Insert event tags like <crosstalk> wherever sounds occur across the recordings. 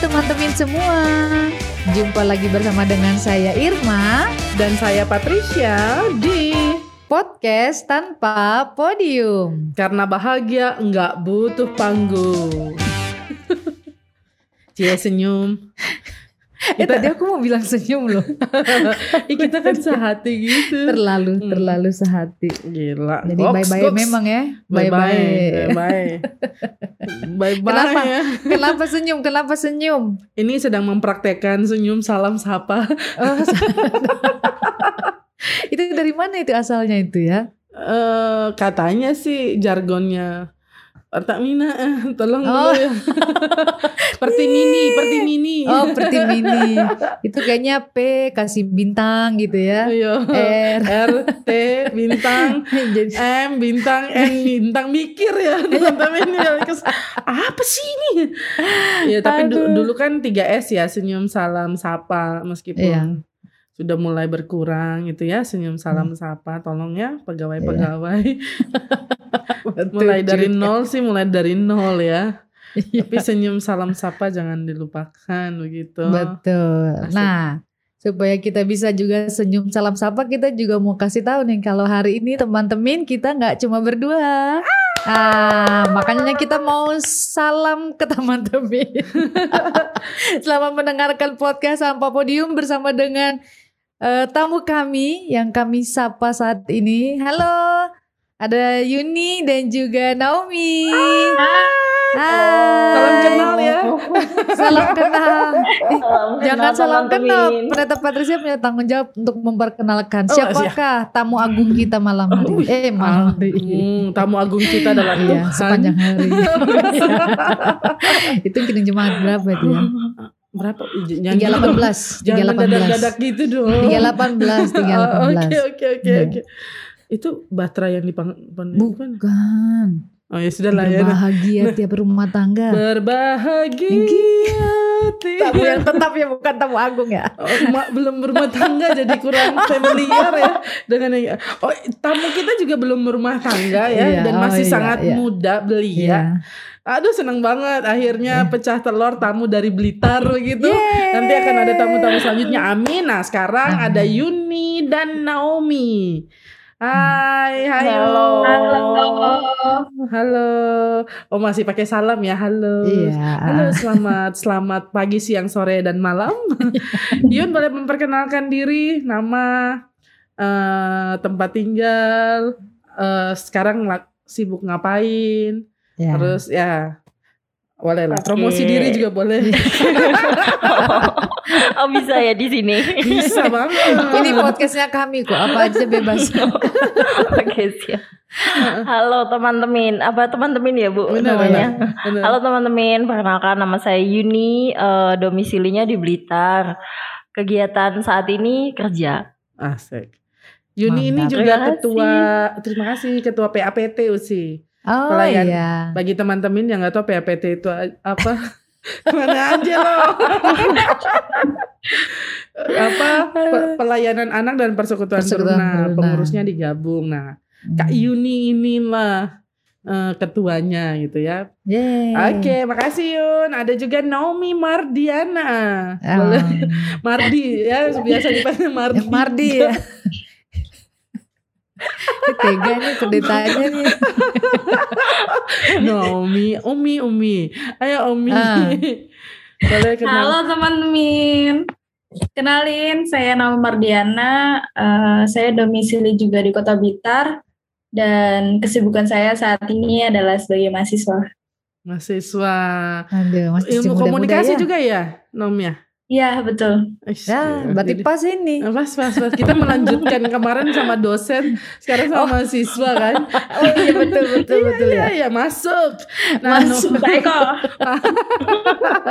Teman-teman semua. Jumpa lagi bersama dengan saya Irma Dan saya Patricia di Podcast Tanpa Podium. Karena Bahagia nggak butuh panggung. <laughs> Cie senyum Eh tadi aku mau bilang senyum loh. <laughs> Ih, Kita kan sehati gitu. Terlalu, Hmm. terlalu sehati. Gila. Jadi Goks, bye-bye goks. memang ya. Bye-bye Bye-bye. Bye-bye. <laughs> Kenapa? ya. Kenapa senyum, kenapa senyum? Ini sedang mempraktekkan senyum salam sapa. Oh, <laughs> Itu dari mana itu asalnya itu ya? Eh Katanya sih jargonnya Pertamina eh, tolong Oh. dulu ya. <laughs> Perti mini Perti mini. Oh seperti mini. Itu kayaknya P kasih bintang gitu ya. Ayo. R. R T bintang. <laughs> Jadi M bintang. N bintang. Mikir ya <laughs> teman-teman ini kes- apa sih ini? Ya tapi du- Aduh. dulu kan 3S ya senyum salam sapa meskipun Iya. Sudah mulai berkurang gitu ya senyum salam sapa tolong ya pegawai-pegawai <laughs> mulai dari juga. nol sih mulai dari nol ya Iya. tapi senyum salam sapa jangan dilupakan begitu Betul. Asik. Nah, supaya kita bisa juga senyum salam sapa, kita juga mau kasih tahu nih kalau hari ini teman-teman kita nggak cuma berdua. Ah, makanya kita mau salam ke teman-teman. <laughs> Selamat mendengarkan podcast Sampah Podium bersama dengan eh, tamu kami yang kami sapa saat ini. Halo, ada Yuni dan juga Naomi. Hai. salam kenal ya <laughs> Salam kenal. Salam Jangan kenal, salam kenal. Pendeta Patricia punya tanggung jawab untuk memperkenalkan Oh, siapakah tamu agung kita malam hari. Eh malam hari. Hmm, tamu agung kita adalah Iya, Tuhan sepanjang hari. <laughs> itu kini jemaat berapa ya? <laughs> berapa belas, tiga Jangan delapan belas, mendadak-dadak gitu dong. tiga delapan belas, tiga delapan Oh, <laughs> belas. Oke oke oke Iya. oke. Itu baterai yang dipang pan- bukan? Bukan. Oh ya sudah lah ya. Berbahagia <laughs> tiap rumah tangga. Berbahagia. Tamu yang tetap ya bukan tamu agung ya. Oh, ma- belum berumah tangga jadi kurang <laughs> familiar ya dengan yang oh tamu kita juga belum berumah tangga ya Iya, dan oh masih iya, sangat iya. muda belia. Iya. Aduh seneng banget akhirnya pecah telur tamu dari Blitar begitu. Yeay. Nanti akan ada tamu-tamu selanjutnya. Amin. Nah, sekarang Amin. ada Yuni dan Naomi. Hai, hai. Halo. Halo. Oh, masih pakai salam ya. Halo. Iya. Halo, selamat selamat pagi, siang, sore dan malam. <laughs> Yun boleh memperkenalkan diri, nama, eh, tempat tinggal, eh, sekarang sibuk ngapain, Ya. terus ya boleh lah. Oke. Promosi diri juga boleh. <laughs> oh bisa ya di sini. Bisa banget. Ini podcastnya kami kok, apa aja bebas. <laughs> Oke siap. Halo teman-teman, apa teman-teman ya bu Benar, namanya? benar, benar. Halo teman-teman, perkenalkan nama saya Yuni, eh, domisilinya di Blitar. Kegiatan saat ini kerja. Asik. Yuni ini Mantap. juga Terima ketua, terima kasih ketua PAPT USI. Oh Pelayan. iya. Bagi teman-teman yang nggak tahu PAPT itu apa, <laughs> mana aja loh. <laughs> apa pe- pelayanan anak dan persekutuan, Persekutuan pengurusnya digabung. Nah, Kak Yuni inilah eh, ketuanya gitu ya. Yeay. Oke, makasih Yun. Ada juga Naomi Mardiana. Boleh <laughs> Mardi ya biasa dipanggil Mardi. Mardi ya. Tega nih pendetanya nih. Naomi, Umi, Umi. Ayo Umi. Ah. Boleh kenal. Halo teman-teman, kenalin saya Naomi Mardiana, Eh, saya domisili juga di Kota Blitar dan kesibukan saya saat ini adalah sebagai mahasiswa. Mahasiswa Aduh, masih ilmu komunikasi ya. juga ya, Nom ya? Iya betul. Ish, Ya, berarti jadi- pas ini. Pas, pas, pas. Kita melanjutkan kemarin sama dosen, sekarang sama mahasiswa kan? Oh iya betul betul betul Iya, ya. iya, masuk. Nah, Masuk Nom- Baik kok. <laughs>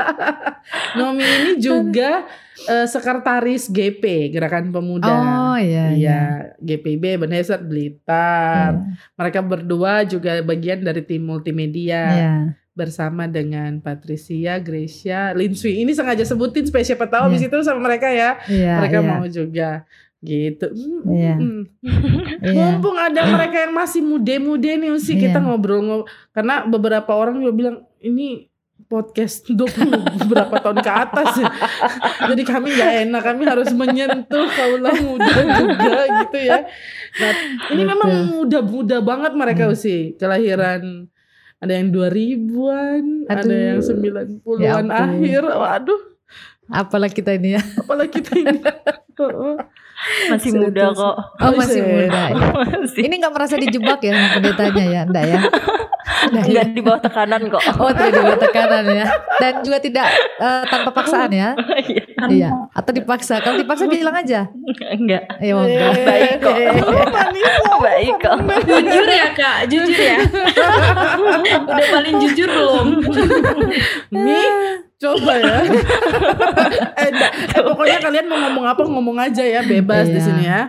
Nomi ini juga eh, sekretaris GP Gerakan Pemuda. Oh iya iya. Iya, GPB Beneset Blitar. Iya. Mereka berdua juga bagian dari tim multimedia Iya. Bersama dengan Patricia, Gracia, Linswi. Ini sengaja sebutin supaya siapa tahu Iya. di situ sama mereka ya. Iya. mereka iya. mau juga gitu. Hmm, Iya. hmm. Iya. Mumpung ada mereka yang masih muda-muda nih Usi, kita Iya. ngobrol ngobrol karena beberapa orang juga bilang ini podcast 20 berapa tahun ke atas ya. <laughs> Jadi kami nggak enak, kami harus menyentuh kaulah muda juga gitu ya. Nah, ini Betul. memang muda-muda banget mereka Hmm. sih. Kelahiran ada yang 2000-an, ada Aduh. yang 90-an Ya ampun. akhir. Waduh, Apalah kita ini ya. apalagi kita ini. <laughs> Masih muda kok. Oh masih muda ya. <laughs> Masih. Ini nggak merasa dijebak ya sama pendetanya ya, enggak ya? Enggak ya? Di bawah tekanan kok. <laughs> Oh tidak ada tekanan ya. Dan juga tidak eh, tanpa paksaan ya. <laughs> Iya. Iya. Atau dipaksa. Kalau dipaksa bilang aja. Enggak. Ya enggak. Baik kok. Vanessa. Baik kok. Jujur ya kak, jujur ya. Udah paling jujur belum? Mi, coba ya. eh. Eh, pokoknya kalian mau ngomong apa ngomong aja ya, bebas di Iya. sini ya.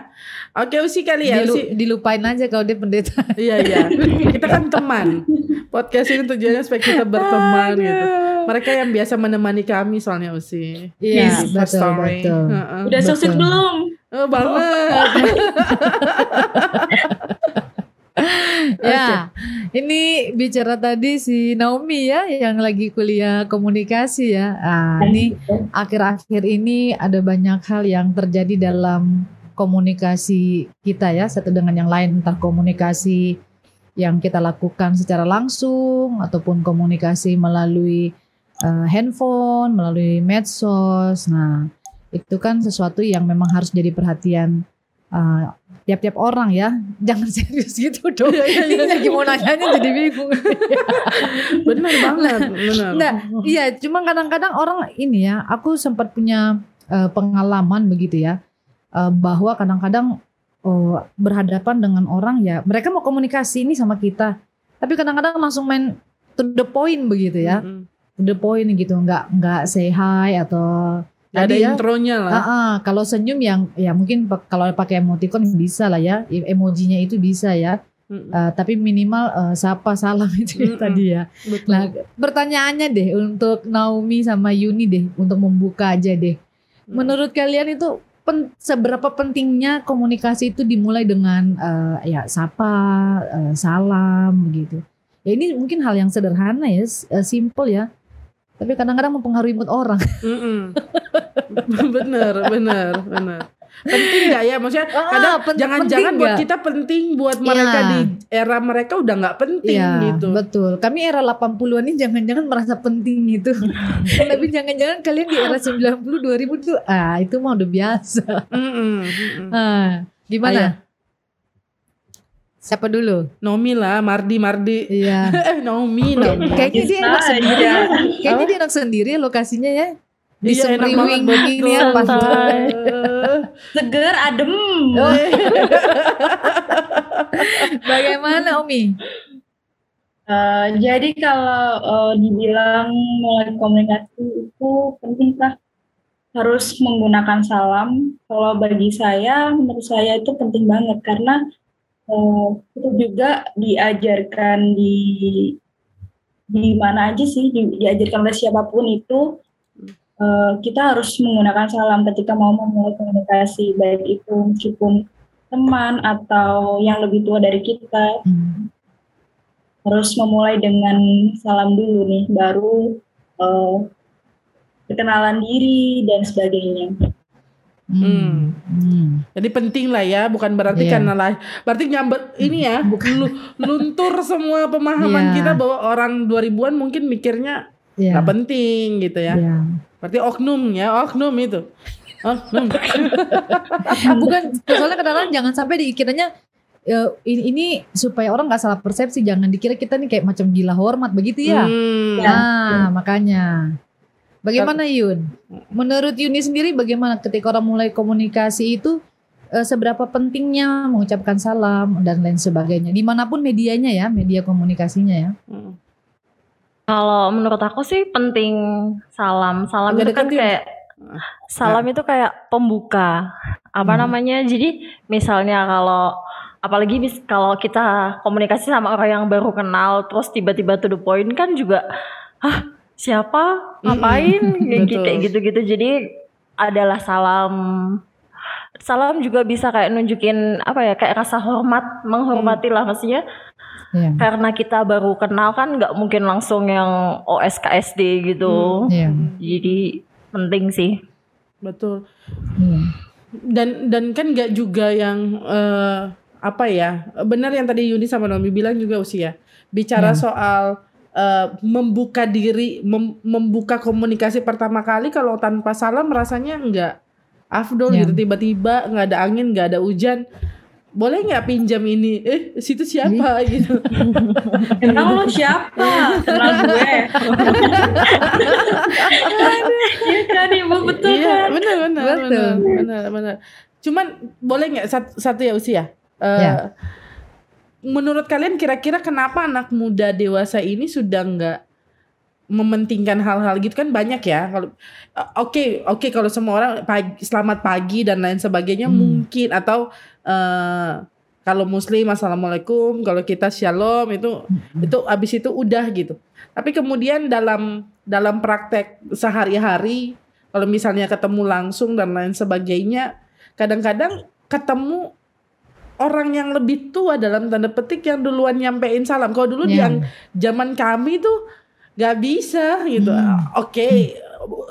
Oke, Usi kali ya, Dilu- Usi. dilupain aja kalau dia pendeta. Iya, iya. Kita kan teman. Podcast ini tujuannya supaya kita berteman gitu. Mereka yang biasa menemani kami soalnya Usi. Iya, Di First betul, Story. betul. Heeh. Udah so sweet Betul. belum? Oh, banget. <laughs> <laughs> Ya, ini bicara tadi si Naomi ya yang lagi kuliah komunikasi ya. Ah, ini akhir-akhir ini ada banyak hal yang terjadi dalam komunikasi kita ya satu dengan yang lain entah komunikasi yang kita lakukan secara langsung ataupun komunikasi melalui eh, handphone, melalui medsos. Nah, itu kan sesuatu yang memang harus jadi perhatian eh, tiap-tiap orang ya. Jangan <laughs> serius gitu dong. Iya, iya, Ini iya. lagi mau nanyanya jadi bingung. <laughs> Benar banget, benar. Enggak, iya, cuma kadang-kadang orang ini ya, aku sempat punya eh, pengalaman begitu ya, eh, bahwa kadang-kadang oh, berhadapan dengan orang ya, mereka mau komunikasi ini sama kita, tapi kadang-kadang langsung main to the point begitu ya, Mm-mm. to the point gitu, nggak nggak say hi atau Nggak ada tadi ya, intronya lah. Ah, ah, kalau senyum yang ya mungkin kalau pakai emoticon bisa lah ya, e- emojinya itu bisa ya, Mm-mm. Eh, tapi minimal eh, sapa salam <laughs> itu Mm-mm. tadi ya. Betul. Nah, pertanyaannya deh untuk Naomi sama Yuni deh untuk membuka aja deh. Menurut kalian itu pen- seberapa pentingnya komunikasi itu dimulai dengan eh, ya sapa, eh, salam begitu. Ya ini mungkin hal yang sederhana ya, eh, simple ya. Tapi kadang-kadang mempengaruhi mood orang. <laughs> Mm-mm. bener, bener, bener. Penting gak ya? Maksudnya Ah, kadang jangan-jangan buat kita penting, buat mereka Iya. di era mereka udah nggak penting Iya, gitu. betul. Kami era 80-an ini jangan-jangan merasa penting itu. <laughs> Tapi jangan-jangan kalian di era 90 2000 tuh ah itu mah udah biasa. Mm-mm, mm-mm. Ah, gimana? Ayah. Siapa dulu? Nomi lah, Mardi, Mardi. Iya. <laughs> eh, Nomi, Nomi. Kayaknya dia enak Bisa sendiri. aja. Kayaknya dia enak sendiri ya lokasinya ya. Di Iya, Semriwing banget, ini ya. Eh, <laughs> Seger, adem. Oh. <laughs> Bagaimana Omi? Eh, jadi kalau eh, dibilang mulai komunikasi itu penting kah? Harus menggunakan salam. Kalau bagi saya, menurut saya itu penting banget karena eh, itu juga diajarkan di di mana aja sih, di- diajarkan oleh siapa pun itu eh, kita harus menggunakan salam ketika mau memulai komunikasi, baik itu meskipun teman atau yang lebih tua dari kita Hmm. harus memulai dengan salam dulu nih, baru eh, perkenalan diri dan sebagainya. Hmm. Hmm. Jadi penting lah ya, bukan berarti Iya. karena lah, berarti nyamber ini ya, lu- luntur semua pemahaman Iya. kita bahwa orang 2000-an mungkin mikirnya Iya. nggak penting gitu ya. Iya. Berarti oknum ya, oknum itu. Oknum. <laughs> Bukan soalnya kadang-kadang jangan sampai dikiranya ya, ini, ini supaya orang nggak salah persepsi jangan dikira kita nih kayak macam gila hormat begitu ya. Hmm. Nah, makanya. Bagaimana Yun? Menurut Yuni sendiri bagaimana ketika orang mulai komunikasi itu eh, seberapa pentingnya mengucapkan salam dan lain sebagainya. Di mana pun medianya ya, media komunikasinya ya. Hmm. Kalau menurut aku sih penting salam. Salam Agak itu kan deketin. kayak salam itu kayak pembuka. Apa Hmm. namanya? Jadi misalnya kalau apalagi mis- kalau kita komunikasi sama orang yang baru kenal terus tiba-tiba to the point kan juga hah siapa ngapain <laughs> Betul. kayak gitu-gitu. Jadi adalah salam salam juga bisa kayak nunjukin apa ya kayak rasa hormat menghormati lah maksudnya Iya. karena kita baru kenal kan nggak mungkin langsung yang OSKSD gitu. Iya. Jadi penting sih. Betul. Iya. Dan dan kan nggak juga yang eh, apa ya? Benar yang tadi Yuni sama Nomi bilang juga usia. Bicara Iya. soal eh, membuka diri, mem- membuka komunikasi pertama kali kalau tanpa salam rasanya nggak afdol Iya. gitu. Tiba-tiba nggak ada angin, nggak ada hujan. Boleh nggak pinjam ini? Eh, situ siapa gitu. <laughs> Emang lo siapa? Kenal gue. Iya kan ibu betul Iya, kan? benar benar benar benar benar. Cuman boleh nggak satu, satu ya usia? Eh, Ya. Menurut kalian kira-kira kenapa anak muda dewasa ini sudah nggak mementingkan hal-hal gitu kan banyak ya kalau eh, oke oke kalau semua orang pagi, selamat pagi dan lain sebagainya Hmm. mungkin atau eh, kalau muslim assalamualaikum kalau kita shalom itu Hmm. itu abis itu udah gitu tapi kemudian dalam dalam praktek sehari-hari kalau misalnya ketemu langsung dan lain sebagainya kadang-kadang ketemu orang yang lebih tua dalam tanda petik yang duluan nyampein salam kalau dulu Iya. yang zaman kami tuh nggak bisa gitu Hmm. oke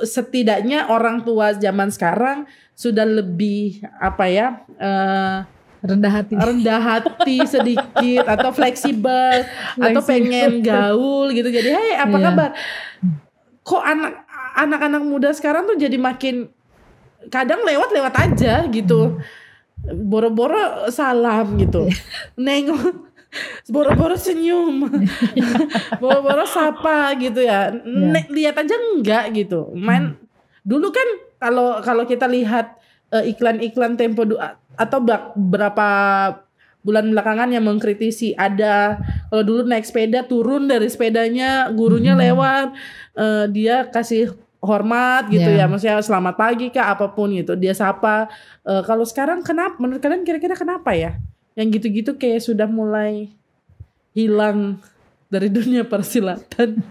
setidaknya orang tua zaman sekarang sudah lebih apa ya eh, Rendah hati. rendah hati <laughs> sedikit atau fleksibel atau pengen gaul gitu jadi hey apa Iya. kabar kok anak anak-anak muda sekarang tuh jadi makin kadang lewat-lewat aja gitu boro-boro salam gitu. <laughs> Nengok boro-boro senyum. <laughs> Boro-boro sapa gitu ya. Ne- lihat aja enggak gitu. Main dulu kan kalau kalau kita lihat eh, iklan-iklan tempo atau berapa bulan belakangan yang mengkritisi ada kalau dulu naik sepeda turun dari sepedanya gurunya Hmm. lewat eh, dia kasih hormat gitu Ya. ya maksudnya selamat pagi kak apa pun gitu dia sapa. Eh, kalau sekarang kenapa menurut kalian kira-kira kenapa ya? Yang gitu-gitu kayak sudah mulai hilang dari <laughs> dunia persilatan. <laughs>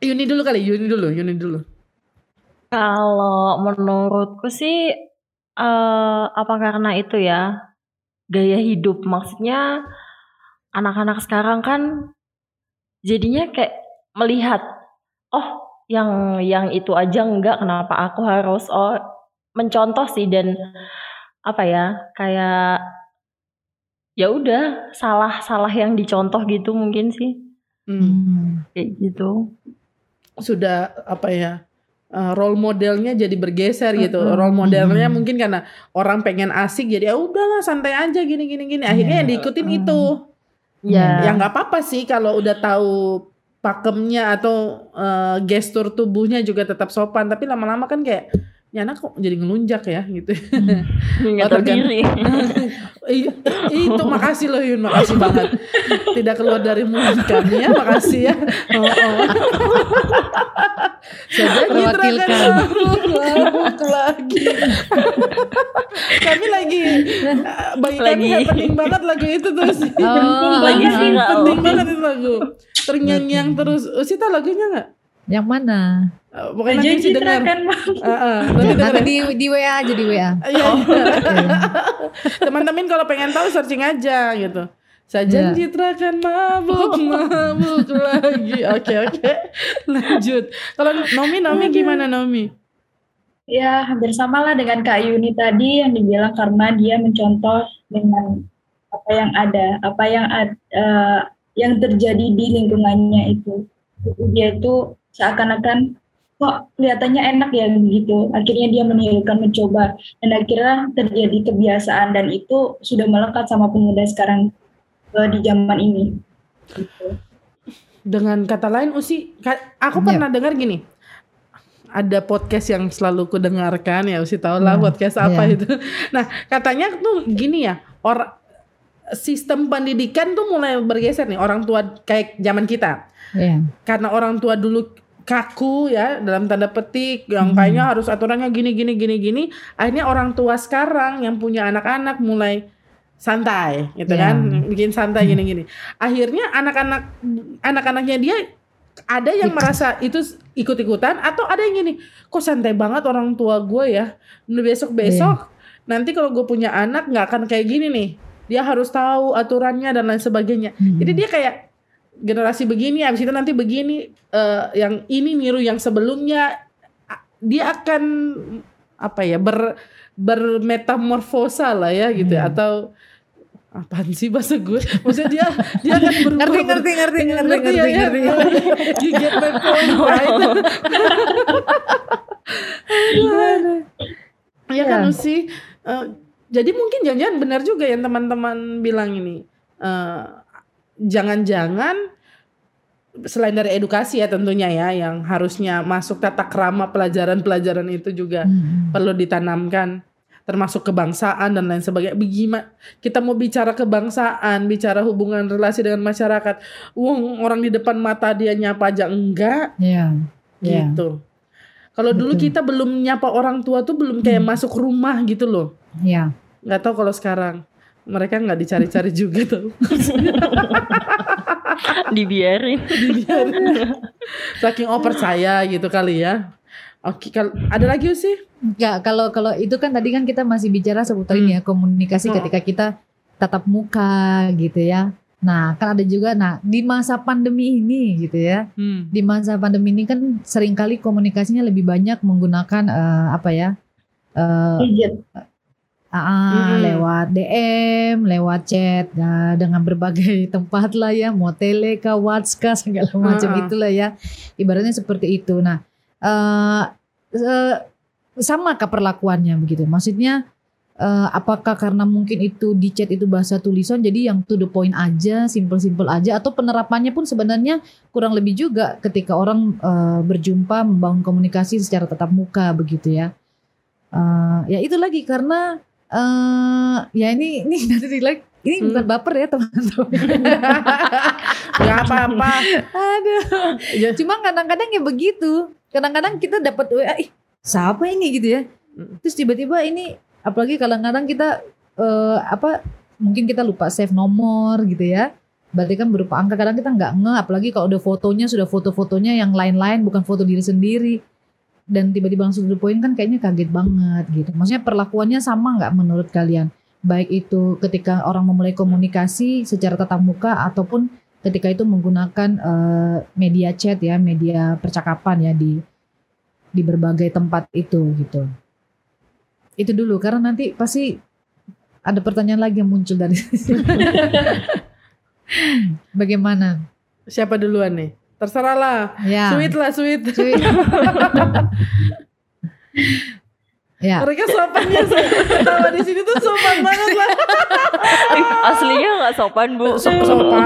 Yuni dulu kali Yuni dulu Yuni dulu. Kalau menurutku sih eh apa karena itu ya gaya hidup? Maksudnya anak-anak sekarang kan jadinya kayak melihat oh yang yang itu aja enggak kenapa aku harus oh mencontoh sih dan apa ya kayak ya udah salah salah yang dicontoh gitu mungkin sih Hmm. Hmm. kayak gitu sudah apa ya eh, role modelnya jadi bergeser gitu Mm-mm. role modelnya Mm. mungkin karena orang pengen asik jadi ya udahlah santai aja gini gini gini akhirnya Iya. yang diikutin Mm. itu ya ya nggak apa-apa sih kalau udah tahu pakemnya atau eh, gestur tubuhnya juga tetap sopan. Tapi lama-lama kan kayak ya anak kok jadi ngelunjak ya? gitu. Oh, tahu tergan- diri itu makasih loh Yun. Makasih banget. Tidak keluar dari mulut kami ya makasih ya. Oh, oh. Saja Terwakilkan. mabuk lagi. <laughs> Kami lagi eh, bagi kami Lagi. happening banget lagu itu terus. Oh, Lagi <laughs> penting banget itu lagu. Terngiang-ngiang terus. Usi tahu lagunya nggak Yang mana? Eh, pokoknya nanti sih Citra dengar kan. Ah, ah, nanti di, di WA aja di WA. Iya, Oh. iya. <laughs> Teman-teman kalau pengen tahu searching aja gitu. Sajan Iya. Citra kan mabuk <laughs> mabuk lagi. Oke oke. Lanjut. Kalau Nomi Nomi gimana Nomi? Ya hampir sama lah dengan Kak Yuni tadi yang dibilang karena dia mencontoh dengan apa yang ada, apa yang ad, eh, yang terjadi di lingkungannya itu. Jadi Dia itu seakan-akan kok kelihatannya enak ya begitu. Akhirnya dia menirukan, mencoba, dan akhirnya terjadi kebiasaan dan itu sudah melekat sama pemuda sekarang eh, di zaman ini. Gitu. Dengan kata lain Usi, aku Iya. pernah dengar gini. Ada podcast yang selalu ku dengarkan ya Usi tahu lah Iya, podcast apa iya. itu. Nah katanya tuh gini ya orang sistem pendidikan tuh mulai bergeser nih orang tua kayak zaman kita. Iya. karena orang tua dulu kaku ya dalam tanda petik yang Hmm. kayaknya harus aturannya gini gini gini gini akhirnya orang tua sekarang yang punya anak-anak mulai santai gitu Ya. kan bikin santai gini gini akhirnya anak-anak anak-anaknya dia ada yang merasa itu ikut-ikutan atau ada yang gini kok santai banget orang tua gue ya besok besok nanti kalau gue punya anak nggak akan kayak gini nih dia harus tahu aturannya dan lain sebagainya. Hmm. Jadi dia kayak generasi begini, habis itu nanti begini, eh, yang ini niru yang sebelumnya, dia akan apa ya ber bermetamorfosa lah ya gitu ya. Hmm. atau apaan sih bahasa gue? Maksudnya dia dia akan <laughs> berubah. Ngerti, ngerti, ngerti, ngerti, Ngerti ya, ngerti, ya? <laughs> You get my point, <laughs> right? Ya kan Iya. Usi. Eh, jadi mungkin jangan-jangan benar juga yang teman-teman bilang ini. Eh, Jangan-jangan selain dari edukasi ya tentunya ya yang harusnya masuk tata krama pelajaran-pelajaran itu juga Hmm. perlu ditanamkan termasuk kebangsaan dan lain sebagainya. Bagaimana kita mau bicara kebangsaan, bicara hubungan relasi dengan masyarakat, wong orang di depan mata dia nyapa aja enggak Iya. Iya. gitu. Kalau dulu kita belum nyapa orang tua tuh belum kayak Hmm. masuk rumah gitu loh. Iya. Nggak tahu kalau sekarang mereka nggak dicari-cari <laughs> juga tuh. <laughs> Dibiarin. Dibiarin. Saking oh percaya gitu kali ya. Oke, kalau ada lagi sih? Enggak, kalau kalau itu kan tadi kan kita masih bicara seputar ini ya komunikasi Hmm. ketika kita tatap muka gitu ya. Nah, kan ada juga nah di masa pandemi ini gitu ya. Hmm. Di masa pandemi ini kan sering kali komunikasinya lebih banyak menggunakan eh, apa ya? Gadget. Ah, Mm-mm. lewat DM, lewat chat nah, dengan berbagai <laughs> tempat lah ya, mau tele kah, WhatsApp segala macam Ah. itulah ya. Ibaratnya seperti itu. Nah, eh eh, sama kah perlakuannya begitu? Maksudnya eh, apakah karena mungkin itu di chat itu bahasa tulisan jadi yang to the point aja, simple-simple aja atau penerapannya pun sebenarnya kurang lebih juga ketika orang eh, berjumpa membangun komunikasi secara tatap muka begitu ya. Eh, ya itu lagi karena eh ya ini ini <laughs> nanti like ini Hmm. bukan baper ya teman-teman. <laughs> Nggak apa-apa. Aduh. Ya. Cuma kadang-kadang ya begitu. Kadang-kadang kita dapat WA, ih siapa ini gitu ya. Mm. Terus tiba-tiba ini apalagi kadang-kadang kita eh, apa mungkin kita lupa save nomor gitu ya. Berarti kan berupa angka kadang kita nggak nge apalagi kalau udah fotonya sudah foto-fotonya yang lain-lain bukan foto diri sendiri. Dan tiba-tiba langsung to the point kan kayaknya kaget banget gitu. Maksudnya perlakuannya sama nggak menurut kalian? Baik itu ketika orang memulai komunikasi secara tatap muka ataupun ketika itu menggunakan eh, media chat ya, media percakapan ya di di berbagai tempat itu gitu. Itu dulu karena nanti pasti ada pertanyaan lagi yang muncul dari <laughs> <laughs> Bagaimana? Siapa duluan nih? Terserah lah. Ya. Sweet lah, sweet. Sweet. <laughs> ya. Mereka sopannya sama di sini tuh sopan banget lah. <laughs> Aslinya nggak sopan bu. So- sopan,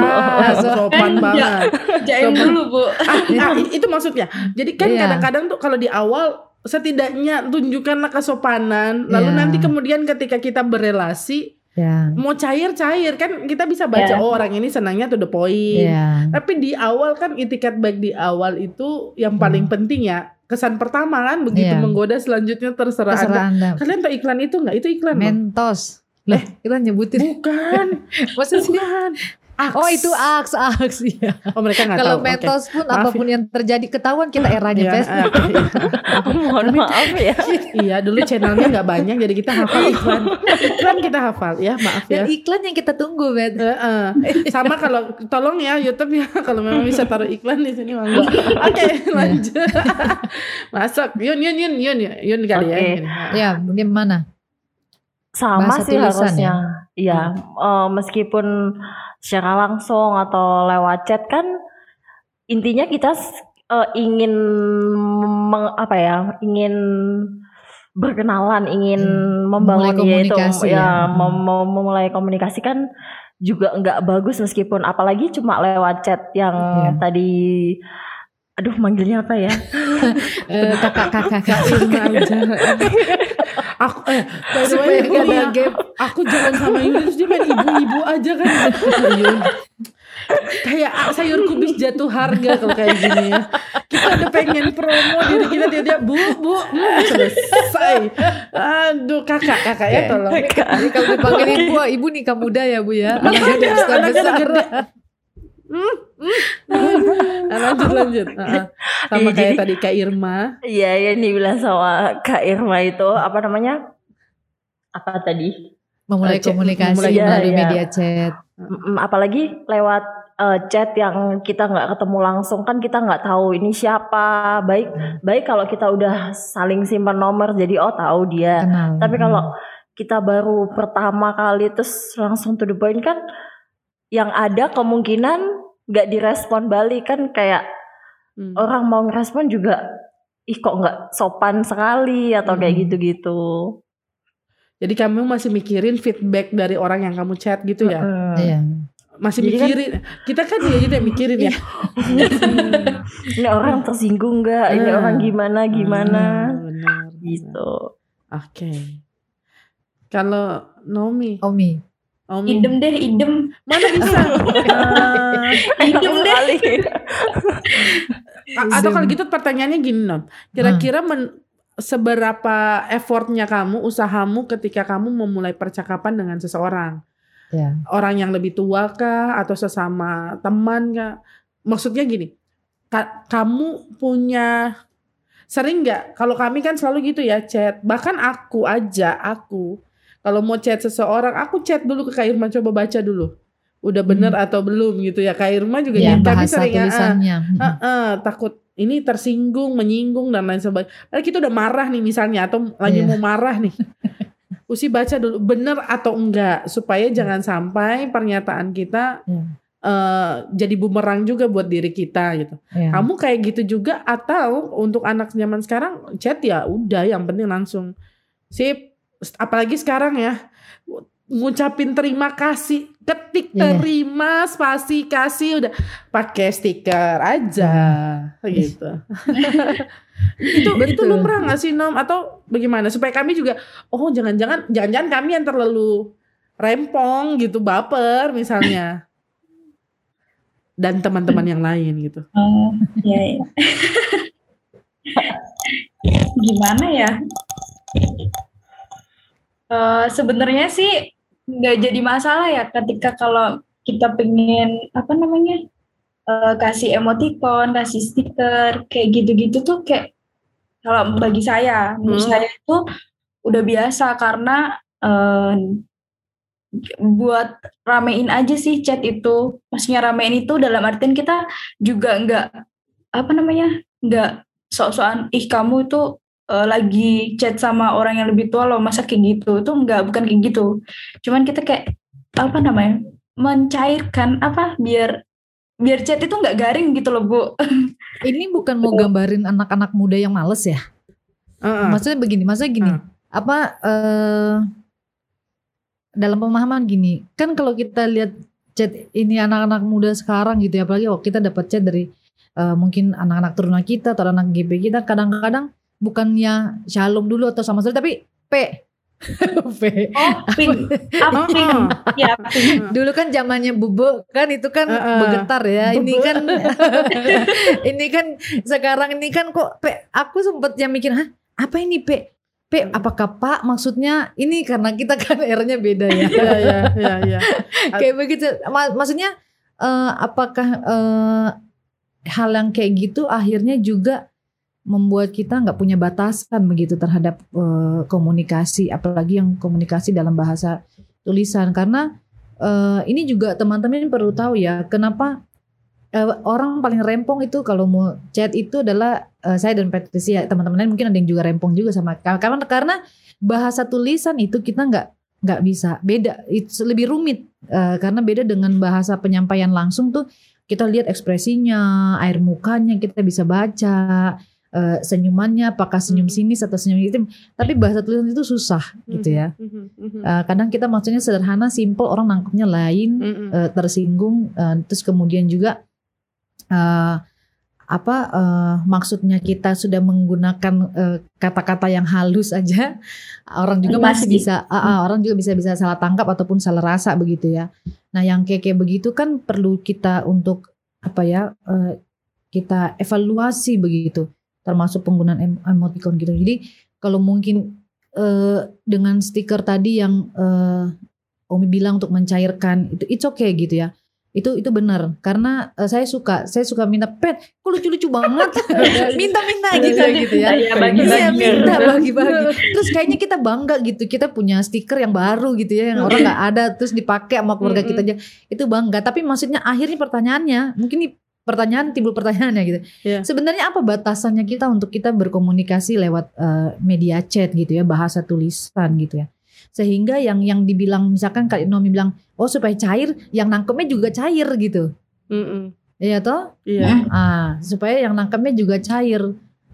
sopan banget. Kerjain Sopan. dulu, Bu. Ah, ah, itu maksudnya. Jadi kan Iya. kadang-kadang tuh kalau di awal setidaknya tunjukkanlah kesopanan. Lalu Iya. nanti kemudian ketika kita berelasi Ya. mau cair-cair kan kita bisa baca Iya. oh orang ini senangnya to the point. Ya. Tapi di awal kan itikat baik di awal itu yang paling penting ya. Kesan pertama kan begitu Iya. menggoda selanjutnya terserah, Terserah Anda. Anda. Kalian tahu iklan itu nggak? Itu iklan loh. Mentos. Lah, kita nyebutin. Bukan. <laughs> Maksudnya Bukan. Aks. Oh itu aks aks ya. Oh mereka nggak Kalau tahu. Oke. mentos pun Maaf apa pun yang terjadi ketahuan kita eranya Iya, pes. eh, iya. <laughs> Mohon maaf ya. <laughs> Iya dulu channelnya nggak banyak jadi kita hafal iklan. Iklan kita hafal ya maaf ya. Dan iklan yang kita tunggu, Bet. Eh, eh. Sama kalau tolong ya YouTube ya kalau memang bisa taruh iklan di sini. Oke lanjut. Masuk Yun Yun Yun Yun Yun kali ya. Oke. Yun. Ya, bagaimana? Sama Bahasa sih tulisan harusnya. Iya, eh, meskipun secara langsung atau lewat chat kan intinya kita eh, ingin meng- apa ya? Ingin berkenalan, ingin membangun Memulai yaitu komunikasi ya, ya. mem- mem- memulai komunikasi kan juga nggak bagus meskipun apalagi cuma lewat chat yang Iya. tadi aduh manggilnya apa ya? Kakak-kakak. Irma aja. Aku eh by the way Supaya aku, nggak ada ya, gap. aku jalan sama Yun terus dia main ibu-ibu aja kan. Kayak sayur kubis jatuh harga kalau kayak gini ya. Kita udah pengen promo diri kita dia bu bu hmm, selesai. Aduh kakak kakak ya tolong. Jadi kalau dipanggil ibu, ibu nikah muda ya bu ya. Anaknya udah besar Anaknya Nah, lanjut lanjut. <laughs> Uh-uh. Sama Iya, kayak jadi- tadi Kak Irma. Iya yang dibilang sama Kak Irma itu apa namanya? Apa tadi? memulai Eh, chat- komunikasi memulai- Iya, melalui iya. media chat. Apalagi lewat eh, chat yang kita nggak ketemu langsung kan kita nggak tahu ini siapa baik baik kalau kita udah saling simpan nomor jadi oh tahu dia Kenal. tapi kalau kita baru pertama kali terus langsung to the point kan yang ada kemungkinan nggak direspon balik kan kayak Hmm. orang mau ngerespon juga ih kok nggak sopan sekali atau kayak Hmm. gitu-gitu Jadi kamu masih mikirin feedback dari orang yang kamu chat gitu ya? Mm. Iya. Masih Jadi kan- mikirin. Kita kan juga gitu ya mikirin ya. <laughs> ini orang tersinggung nggak ini Ah. orang gimana gimana benar. gitu Oke. Kalau Nomi, Omi. Omi, Idem deh, idem. mana bisa? <laughs> Eh, Idem deh. atau kalau gitu pertanyaannya gini Nom, kira-kira men- seberapa effortnya kamu, usahamu ketika kamu memulai percakapan dengan seseorang? Ya. Orang yang lebih tua kah atau sesama teman kah? Maksudnya gini, ka- kamu punya sering nggak? Kalau kami kan selalu gitu ya chat. Bahkan aku aja, aku kalau mau chat seseorang, aku chat dulu ke Kak Irma coba baca dulu. Udah bener atau belum gitu ya. Kak Irma juga Ya, gitu. Kami bahasa sering, ah, ah, tulisannya. ah, ah, takut ini tersinggung, menyinggung dan lain sebagainya. Padahal kita udah marah nih misalnya atau lagi Iya. mau marah nih. <laughs> Usi baca dulu bener atau enggak supaya jangan sampai pernyataan kita Iya. eh, jadi bumerang juga buat diri kita gitu. Ya. Kamu kayak gitu juga atau untuk anak zaman sekarang chat ya udah yang penting langsung sip. Apalagi sekarang ya ngucapin terima kasih ketik Iya. terima spasi kasih udah pakai stiker aja gitu. <laughs> itu itu Betul. lumrah gak sih Nom atau bagaimana supaya kami juga oh jangan-jangan jangan-jangan kami yang terlalu rempong gitu baper misalnya dan teman-teman yang lain gitu. Oh, iya, iya. <laughs> Gimana ya? Eh, Sebenarnya sih nggak jadi masalah ya ketika kalau kita pengen apa namanya eh, kasih emoticon, kasih stiker, kayak gitu-gitu tuh kayak kalau bagi saya, menurut Hmm. saya itu udah biasa karena eh, buat ramein aja sih chat itu. Maksudnya ramein itu dalam artian kita juga nggak apa namanya nggak sok-sokan ih kamu itu eh, lagi chat sama orang yang lebih tua loh masa kayak gitu itu nggak bukan kayak gitu cuman kita kayak apa namanya mencairkan apa biar biar chat itu nggak garing gitu loh bu <laughs> Ini bukan mau gambarin anak-anak muda yang males ya. Heeh. Maksudnya begini, maksudnya gini. Hmm. Apa eh dalam pemahaman gini, kan kalau kita lihat chat ini anak-anak muda sekarang gitu ya, apalagi waktu kita dapat chat dari eh, mungkin anak-anak turunan kita atau anak GB kita, kadang-kadang bukannya shalom dulu atau sama sekali, tapi P. <laughs> P. oh ping up ping Heeh. ya ping Dulu kan zamannya bube kan itu kan Heeh. bergetar ya. Ini Bebe. kan <laughs> ini kan sekarang ini kan kok P aku sempet yang mikir, "Hah, apa ini P?" P apakah Pak maksudnya ini karena kita kan R-nya beda ya. Iya iya iya iya. <laughs> kayak begitu. Ma- maksudnya eh, apakah eh, hal yang kayak gitu akhirnya juga membuat kita nggak punya batasan begitu terhadap eh, komunikasi, apalagi yang komunikasi dalam bahasa tulisan. Karena eh, ini juga teman-teman perlu tahu ya kenapa eh, orang paling rempong itu kalau mau chat itu adalah eh, saya dan Patricia. Teman-teman lain mungkin ada yang juga rempong juga sama karena karena bahasa tulisan itu kita nggak nggak bisa. Beda itu lebih rumit eh, karena beda dengan bahasa penyampaian langsung tuh kita lihat ekspresinya air mukanya kita bisa baca eh, senyumannya apakah senyum Mhm. sinis atau senyum itu tapi bahasa tulisan itu susah gitu ya. Mhm, mhm, Eh, kadang kita maksudnya sederhana simple orang nangkepnya lain mhm. eh, tersinggung eh, terus kemudian juga eh, apa eh, maksudnya kita sudah menggunakan kata-kata yang halus aja orang juga masih Masih. bisa ah, ah, orang juga bisa bisa salah tangkap ataupun salah rasa begitu ya. Nah yang kayak kayak begitu kan perlu kita untuk apa ya eh, kita evaluasi begitu termasuk penggunaan em- emoticon gitu jadi kalau mungkin eh, dengan stiker tadi yang eh, Omi bilang untuk mencairkan itu it's okay gitu ya. Itu itu benar karena eh, saya suka saya suka minta pet, kok lucu-lucu banget. <laughs> Minta-minta gitu gitu ya. Iya, bagi-bagi. Iya, minta bagi-bagi. Terus kayaknya kita bangga gitu. Kita punya stiker yang baru gitu ya yang orang nggak ada terus dipakai sama keluarga kita aja. Itu bangga. Tapi maksudnya akhirnya pertanyaannya, mungkin nih pertanyaan timbul pertanyaannya gitu. Iya. Sebenarnya apa batasannya kita untuk kita berkomunikasi lewat eh, media chat gitu ya, bahasa tulisan gitu ya. Sehingga yang yang dibilang misalkan Kak Nomi bilang, "Oh, supaya cair, yang nangkepnya juga cair gitu." Mm-mm. Iya toh? Iya. Ah, supaya yang nangkepnya juga cair.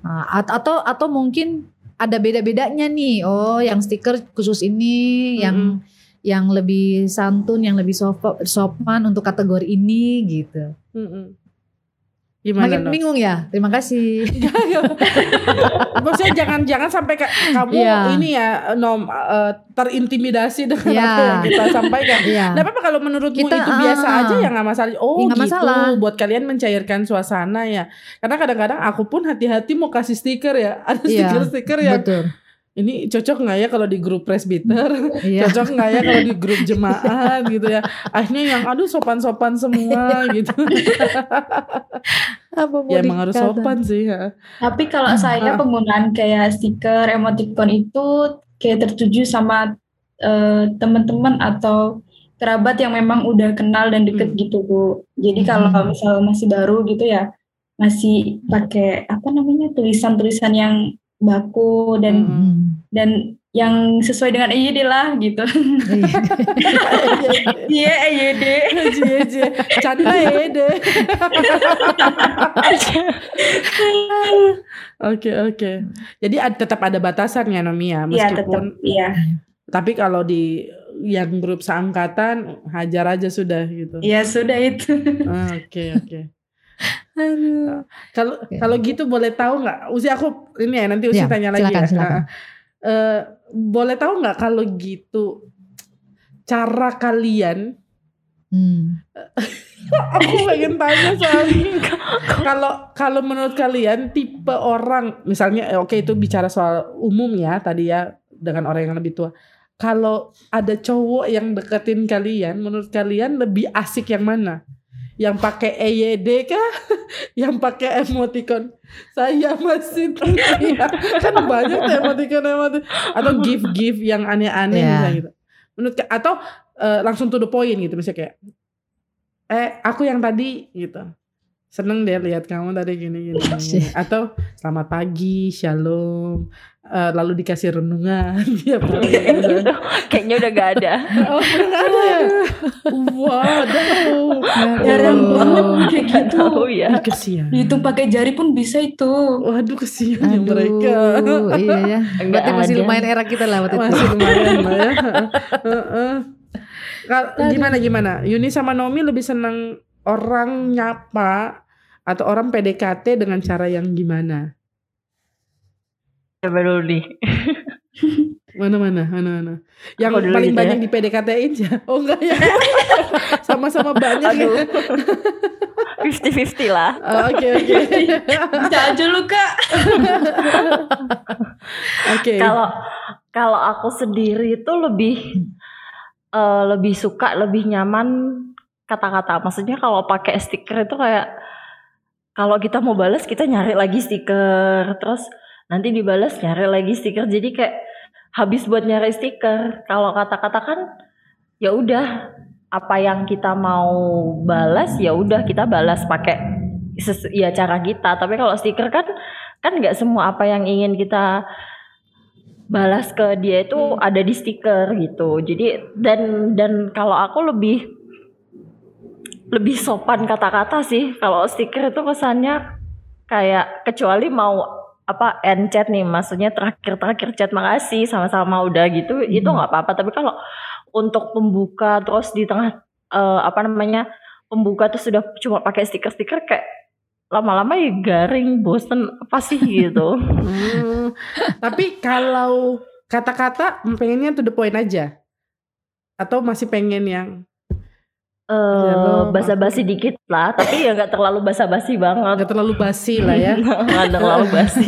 Ah, at- atau atau mungkin ada beda-bedanya nih. Oh, yang stiker khusus ini, yang yang lebih santun, yang lebih sop- sopan untuk kategori ini gitu. Mm-mm. Gimana Makin Nok? bingung ya? Terima kasih. <laughs> Maksudnya jangan-jangan sampai ka- kamu Iya. ini ya nom eh, terintimidasi dengan Iya. apa yang kita sampaikan. Iya. Nah, apa kalau menurutmu Kita, itu biasa ah. aja ya nggak masalah? Oh Ya, nggak gitu, masalah. buat kalian mencairkan suasana ya. Karena kadang-kadang aku pun hati-hati mau kasih stiker ya. Ada Iya, stiker-stiker yang Betul. Ini cocok nggak ya kalau di grup presbiter? Iya. Cocok nggak ya kalau di grup <laughs> jemaat gitu ya? Akhirnya yang aduh sopan-sopan semua <laughs> gitu. Apa mau ya emang harus sopan sih ya. Tapi kalau saya Ah. penggunaan kayak stiker, emoticon itu kayak tertuju sama eh, teman-teman atau kerabat yang memang udah kenal dan deket Hmm. gitu Bu. Jadi Hmm. kalau misal masih baru gitu ya masih pakai apa namanya tulisan-tulisan yang baku dan Hmm. Hmm. dan yang sesuai dengan EYD lah gitu. Iya. Iya EYD. Cie, cie. Canda deh. Oke oke. Jadi ad- tetap ada batasan ya Nomi ya, Iya tetap meskipun iya. tapi kalau di yang grup seangkatan hajar aja sudah gitu. Iya sudah itu. Oke oke. Aduh. Kalau Oke. kalau gitu boleh tahu nggak? Usi aku ini ya nanti Usi Ya, tanya lagi silakan, ya. silakan. Eh, boleh tahu nggak kalau gitu cara kalian Hmm. <laughs> aku pengen tanya soalnya <laughs> kalau kalau menurut kalian tipe orang misalnya eh, oke itu bicara soal umum ya tadi ya dengan orang yang lebih tua kalau ada cowok yang deketin kalian menurut kalian lebih asik yang mana yang pakai EYD kah? <laughs> Yang pakai emoticon. Saya masih teriak kan banyak tuh emoticon emoticon atau gift gift yang aneh-aneh Iya. misalnya gitu. Menurut atau eh, langsung to the point gitu misalnya kayak eh aku yang tadi gitu. Seneng deh lihat kamu tadi gini gini, gini. atau selamat pagi shalom Eh, lalu dikasih renungan <laughs> ya Itu kayaknya udah gak ada. oh nggak ada <laughs> ya waduh Jarang Aduh. banget kayak Gak gitu. tahu ya. Ih, kesian Dihitung pakai jari pun bisa itu. waduh kesian ya Aduh, mereka iya ya. Berarti masih lumayan era kita lah waktu itu. masih lumayan lah ya <laughs> gimana gimana Yuni sama Nomi lebih seneng orang nyapa atau orang PDKT dengan cara yang gimana Coba <laughs> dulu nih. Mana mana mana mana. Yang Aku paling gitu banyak ya. di PDKT-in ya. Oh enggak ya. <laughs> Sama-sama banyak Aduh. <laughs> ya. 50-50 lah. Oh, Oke oke. Bisa aja lu kak. Oke. Kalau kalau aku sendiri itu lebih eh, lebih suka, lebih nyaman kata-kata. Maksudnya kalau pakai stiker itu kayak kalau kita mau balas kita nyari lagi stiker, terus nanti dibalas nyari lagi stiker. Jadi kayak habis buat nyari stiker. Kalau kata-kata kan ya udah apa yang kita mau balas ya udah kita balas pakai ya cara kita. Tapi kalau stiker kan kan nggak semua apa yang ingin kita balas ke dia itu Hmm. ada di stiker gitu. Jadi dan dan kalau aku lebih lebih sopan kata-kata sih. Kalau stiker itu kesannya kayak kecuali mau apa end chat nih, maksudnya terakhir-terakhir chat makasih sama-sama udah gitu, itu Hmm. nggak apa-apa. Tapi kalau untuk pembuka terus di tengah eh, apa namanya pembuka tuh sudah cuma pakai stiker-stiker kayak lama-lama ya garing, bosen apa sih gitu. <laughs> Hmm, Tapi kalau kata-kata pengennya to the point aja. Atau masih pengen yang eh Halo, basa-basi dikit lah, tapi ya nggak terlalu basa-basi banget. nggak terlalu basi lah ya. <laughs> Nggak terlalu basi.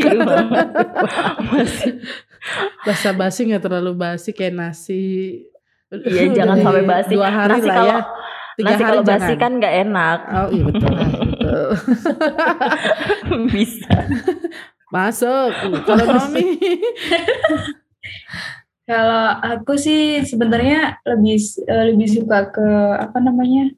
<laughs> Basi. Basa-basi nggak terlalu basi kayak nasi. Iya, <laughs> jangan sampai basi. Dua hari Nasi lah kalau ya. Tiga Nasi hari kalau basi jangan. kan nggak enak. Oh iya betul. betul. Bisa. Masuk. Kalau Nomi. Kalau aku sih sebenarnya lebih eh, lebih suka ke apa namanya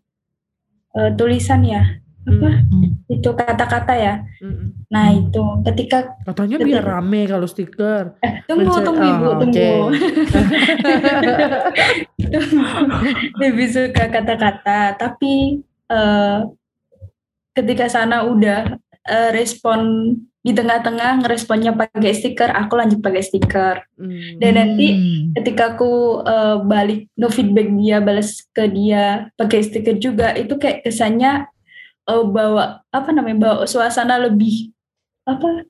eh, tulisan ya, apa Hmm. itu kata-kata ya. Mm-mm. Nah itu ketika Katanya biar rame kalau stiker. eh, tunggu Mencari- tunggu ibu oh, tunggu. <laughs> oke. lebih suka kata-kata tapi eh, ketika sana udah eh, respon di tengah-tengah ngeresponnya pakai stiker aku lanjut pakai stiker Hmm. dan nanti Hmm. ketika aku eh, balik nge-feedback dia balas ke dia pakai stiker juga itu kayak kesannya eh, bawa apa namanya bawa suasana lebih apa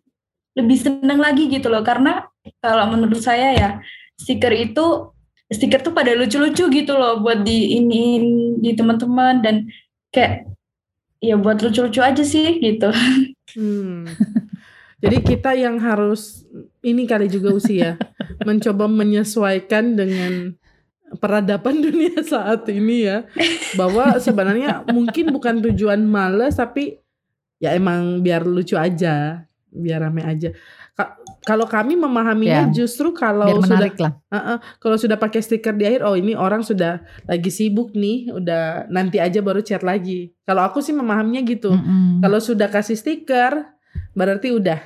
lebih seneng lagi gitu loh karena kalau menurut saya ya stiker itu stiker tuh pada lucu-lucu gitu loh buat di ini di teman-teman dan kayak ya buat lucu-lucu aja sih gitu. Hmm. Jadi kita yang harus ini kali juga usia <laughs> mencoba menyesuaikan dengan peradaban dunia <laughs> saat ini ya. Bahwa sebenarnya mungkin bukan tujuan males tapi ya emang biar lucu aja biar rame aja kalau kami memahaminya Ya. justru kalau sudah lah. Heeh, kalau sudah pakai stiker di akhir, oh ini orang sudah lagi sibuk nih, udah nanti aja baru chat lagi. Kalau aku sih memahaminya gitu. Mm-mm. Kalau sudah kasih stiker, berarti udah.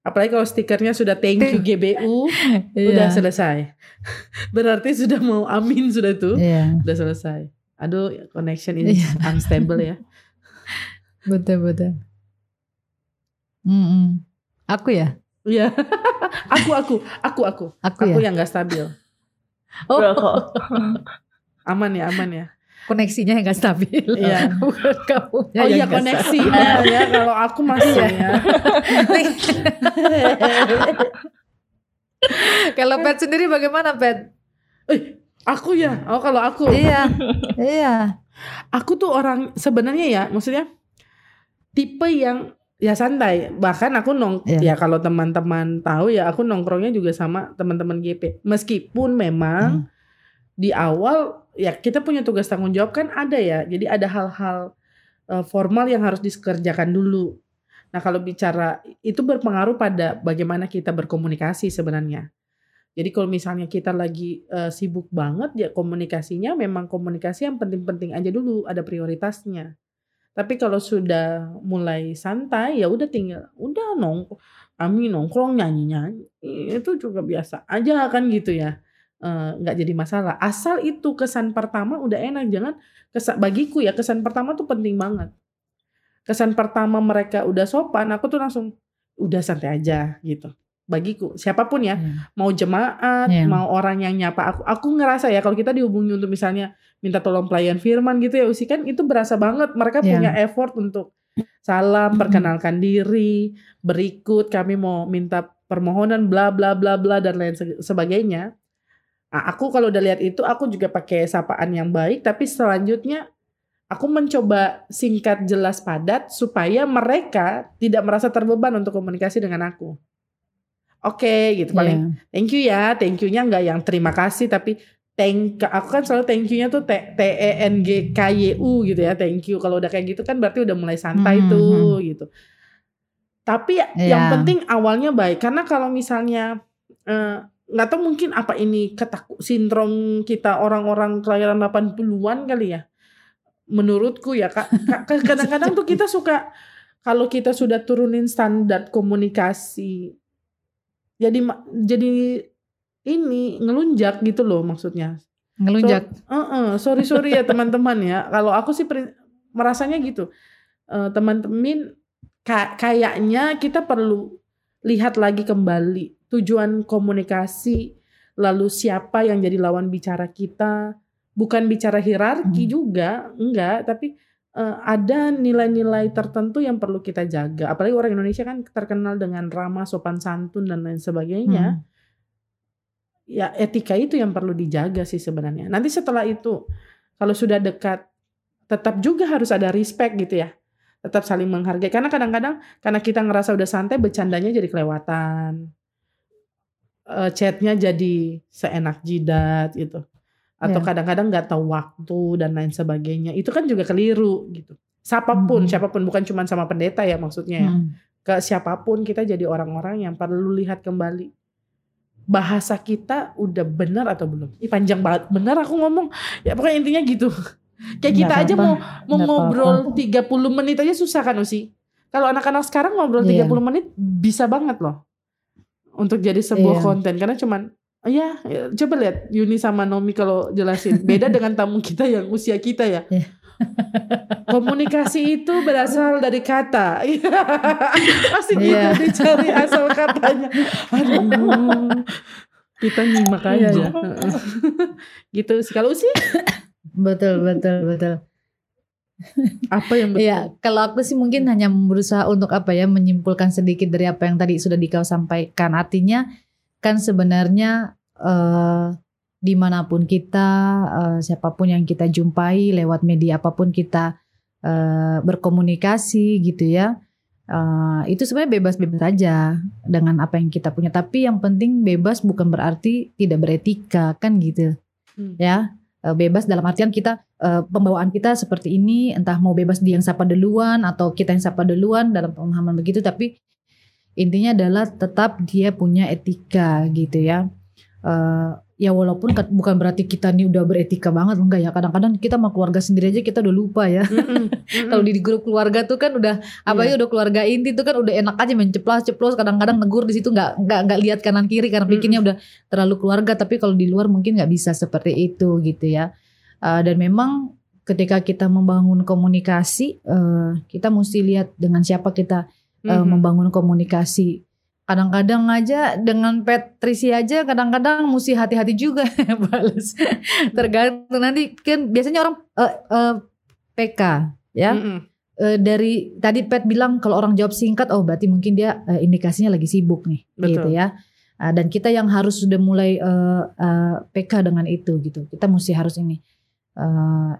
Apalagi kalau stikernya sudah thank you GBU, <laughs> udah Iya. selesai. <laughs> berarti sudah mau amin sudah tuh, Iya, udah selesai. Aduh, connection ini Iya. <laughs> unstable ya. betul betul. Mm-mm. Aku ya, Iya. <laughs> aku aku aku aku aku, aku ya. yang gak stabil. Oh. <laughs> Aman ya, aman ya. koneksinya yang gak stabil. Iya. <laughs> Bukan kamu. Oh iya koneksinya ya. Kalau aku masih ya. Kalau Pet sendiri bagaimana Pet? Eh, aku ya. Oh kalau aku, iya, iya. aku tuh orang sebenarnya ya, maksudnya tipe yang ya santai. Bahkan aku nong, Iya. ya kalau teman-teman tahu ya, aku nongkrongnya juga sama teman-teman GP. Meskipun memang di awal ya kita punya tugas tanggung jawab kan ada ya. Jadi ada hal-hal eh, formal yang harus dikerjakan dulu. Nah kalau bicara itu berpengaruh pada bagaimana kita berkomunikasi sebenarnya. Jadi kalau misalnya kita lagi eh, sibuk banget ya komunikasinya memang komunikasi yang penting-penting aja dulu ada prioritasnya. Tapi kalau sudah mulai santai ya udah tinggal udah nong kami nongkrong nyanyi-nyanyi itu juga biasa aja kan gitu ya. Eh, nggak jadi masalah. Asal itu kesan pertama udah enak jangan kesan bagiku ya kesan pertama tuh penting banget. Kesan pertama mereka udah sopan aku tuh langsung udah santai aja gitu. Bagiku siapa pun ya Iya. mau jemaat, Iya. mau orang yang nyapa aku. Aku ngerasa ya kalau kita dihubungi untuk misalnya minta tolong pelayan firman gitu ya Usi kan itu berasa banget mereka Iya. punya effort untuk salam, perkenalkan diri, berikut kami mau minta permohonan bla bla bla bla dan lain se- sebagainya. Nah, aku kalau udah lihat itu aku juga pakai sapaan yang baik tapi selanjutnya aku mencoba singkat jelas padat supaya mereka tidak merasa terbeban untuk komunikasi dengan aku. Oke, gitu paling Iya. thank you ya thank you-nya nggak yang terima kasih tapi thank aku kan selalu thank you-nya tuh T T E N G K Y U gitu ya thank you. Kalau udah kayak gitu kan berarti udah mulai santai Hmm, tuh gitu. Tapi ya- Iya. yang penting awalnya baik. Karena kalau misalnya eh, nggak tahu mungkin apa ini ketakut sindrom kita orang-orang kelahiran 80-an kali ya? Menurutku ya Kak. Ka- ka- kadang-kadang tuh kita suka kalau kita sudah turunin standar komunikasi jadi jadi ini ngelunjak gitu loh maksudnya. Ngelunjak. Heeh, sorry sorry ya teman-teman ya. Kalau aku sih merasanya gitu. Eh, teman-teman ka- kayaknya kita perlu lihat lagi kembali tujuan komunikasi lalu siapa yang jadi lawan bicara kita. Bukan bicara hierarki Hmm. juga, enggak, tapi eh, ada nilai-nilai tertentu yang perlu kita jaga. Apalagi orang Indonesia kan terkenal dengan ramah, sopan santun dan lain sebagainya Hmm. Ya etika itu yang perlu dijaga sih sebenarnya. Nanti setelah itu kalau sudah dekat tetap juga harus ada respect gitu ya. Tetap saling menghargai karena kadang-kadang karena kita ngerasa udah santai bercandanya jadi kelewatan. Eh, chatnya jadi seenak jidat gitu. atau Iya. kadang-kadang nggak tahu waktu dan lain sebagainya. Itu kan juga keliru gitu. Siapa pun, Hmm. siapa pun bukan cuma sama pendeta ya maksudnya ya. Hmm. Ke siapa pun kita jadi orang-orang yang perlu lihat kembali bahasa kita udah benar atau belum. Ih panjang banget. Benar aku ngomong. Ya pokoknya intinya gitu. <laughs> Kayak kita Nggak aja mau mau ngobrol 30 menit aja susah kan Usi. Kalau anak-anak sekarang ngobrol 30 Iya. menit bisa banget loh. Untuk jadi sebuah Iya. konten karena cuman oh ya, ya, coba lihat Yuni sama Nomi kalau jelasin. Beda dengan tamu kita yang usia kita ya. Iya. Komunikasi itu berasal dari kata. <laughs> Pasti gitu Iya. dicari asal katanya. Aduh. Kita nyimak Iya. aja. gitu sih. Kalau sih Betul, betul, betul. apa yang betul? Iya, kalau aku sih mungkin hanya berusaha untuk apa ya menyimpulkan sedikit dari apa yang tadi sudah dikau sampaikan. Artinya kan sebenarnya eh, di mana pun kita, eh, siapa pun yang kita jumpai lewat media apa pun kita eh, berkomunikasi gitu ya, eh, itu sebenarnya bebas-bebas saja dengan apa yang kita punya. Tapi yang penting bebas bukan berarti tidak beretika kan gitu, Hmm. ya. Bebas dalam artian kita eh, pembawaan kita seperti ini entah mau bebas dia yang sapa duluan atau kita yang sapa duluan dalam pemahaman begitu tapi intinya adalah tetap dia punya etika gitu ya Eh, ya walaupun bukan berarti kita nih udah beretika banget enggak ya. Kadang-kadang kita sama keluarga sendiri aja kita udah lupa ya. <laughs> Kalau di grup keluarga tuh kan udah apa ya udah keluarga inti tuh kan udah enak aja main ceplos kadang-kadang negur di situ nggak nggak nggak lihat kanan kiri karena pikirnya udah terlalu keluarga. Tapi kalau di luar mungkin nggak bisa seperti itu gitu ya. Eh, dan memang ketika kita membangun komunikasi eh, kita mesti lihat dengan siapa kita eh, membangun komunikasi kadang-kadang aja dengan Patricia aja kadang-kadang mesti hati-hati juga <laughs> balas tergantung nanti kan biasanya orang eh, eh, PK ya. Mm-mm. Eh, dari tadi Pat bilang kalau orang jawab singkat oh berarti mungkin dia eh, indikasinya lagi sibuk nih Betul. gitu ya. Ah, dan kita yang harus sudah mulai eh, eh, PK dengan itu gitu. Kita mesti harus ini Eh,